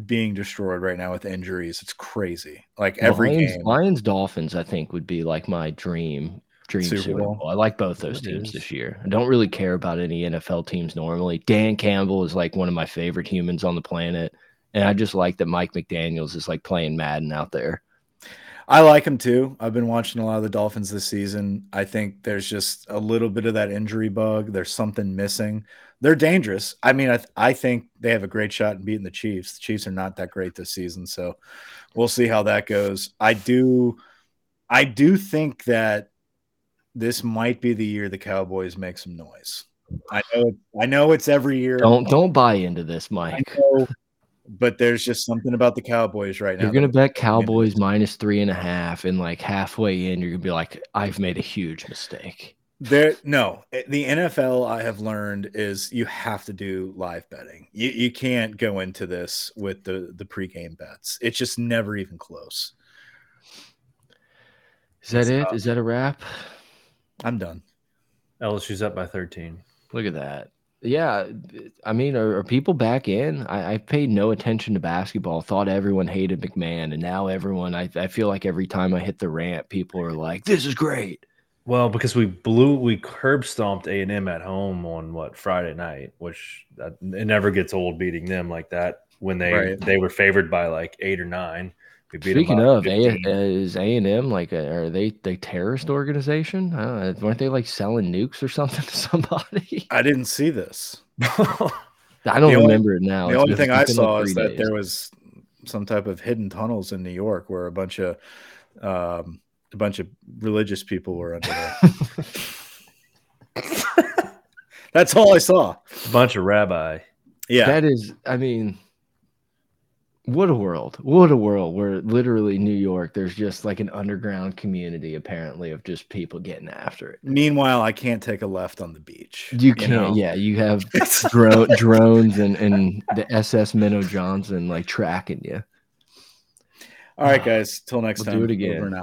being destroyed right now with injuries. It's crazy. Like every Lions, game. Lions Dolphins, I think, would be like my dream dream Super, Super Bowl. Bowl. I like both those it teams is. this year. I don't really care about any NFL teams normally. Dan Campbell is like one of my favorite humans on the planet. And I just like that Mike McDaniels is like playing Madden out there. I like him too. I've been watching a lot of the Dolphins this season. I think there's just a little bit of that injury bug. There's something missing. They're dangerous. I mean, I, th I think they have a great shot in beating the Chiefs. The Chiefs are not that great this season, so we'll see how that goes. I do, I do think that this might be the year the Cowboys make some noise. I know I know it's every year. Don't don't buy into this, Mike. Know, but there's just something about the Cowboys right now. You're gonna bet Cowboys minus three and a half, and like halfway in, you're gonna be like, I've made a huge mistake. There, no, eh, the NFL I have learned is you have to do live betting. You you can't go into this with the the pregame bets. It's just never even close. Is that it? Is that a wrap? I'm done. LSU's up by 13. Look at that. Yeah, I mean, are, are people back in? I, I, paid no attention to basketball. Thought everyone hated McMahon, and now everyone. I, I feel like every time I hit the ramp, people are like, "This is great." Well, because we blew, we curb stomped A and M at home on what Friday night, which that, it never gets old beating them like that when they right. they were favored by like eight or nine. Speaking of, a, is A and M like a, are they the terrorist organization? Uh, weren't they like selling nukes or something to somebody? I didn't see this. I don't remember it now. The it's only thing I saw is that there was some type of hidden tunnels in New York where a bunch of um, a bunch of religious people were under there. That's all I saw. A bunch of rabbi. Yeah. That is, I mean, what a world. What a world where literally New York, there's just like an underground community apparently of just people getting after it. Meanwhile, I can't take a left on the beach. You, you can't, know? yeah. You have dro- drones and, and the SS Minnow Johnson like tracking you. All right, ah, guys. Till next we'll time. Do it again.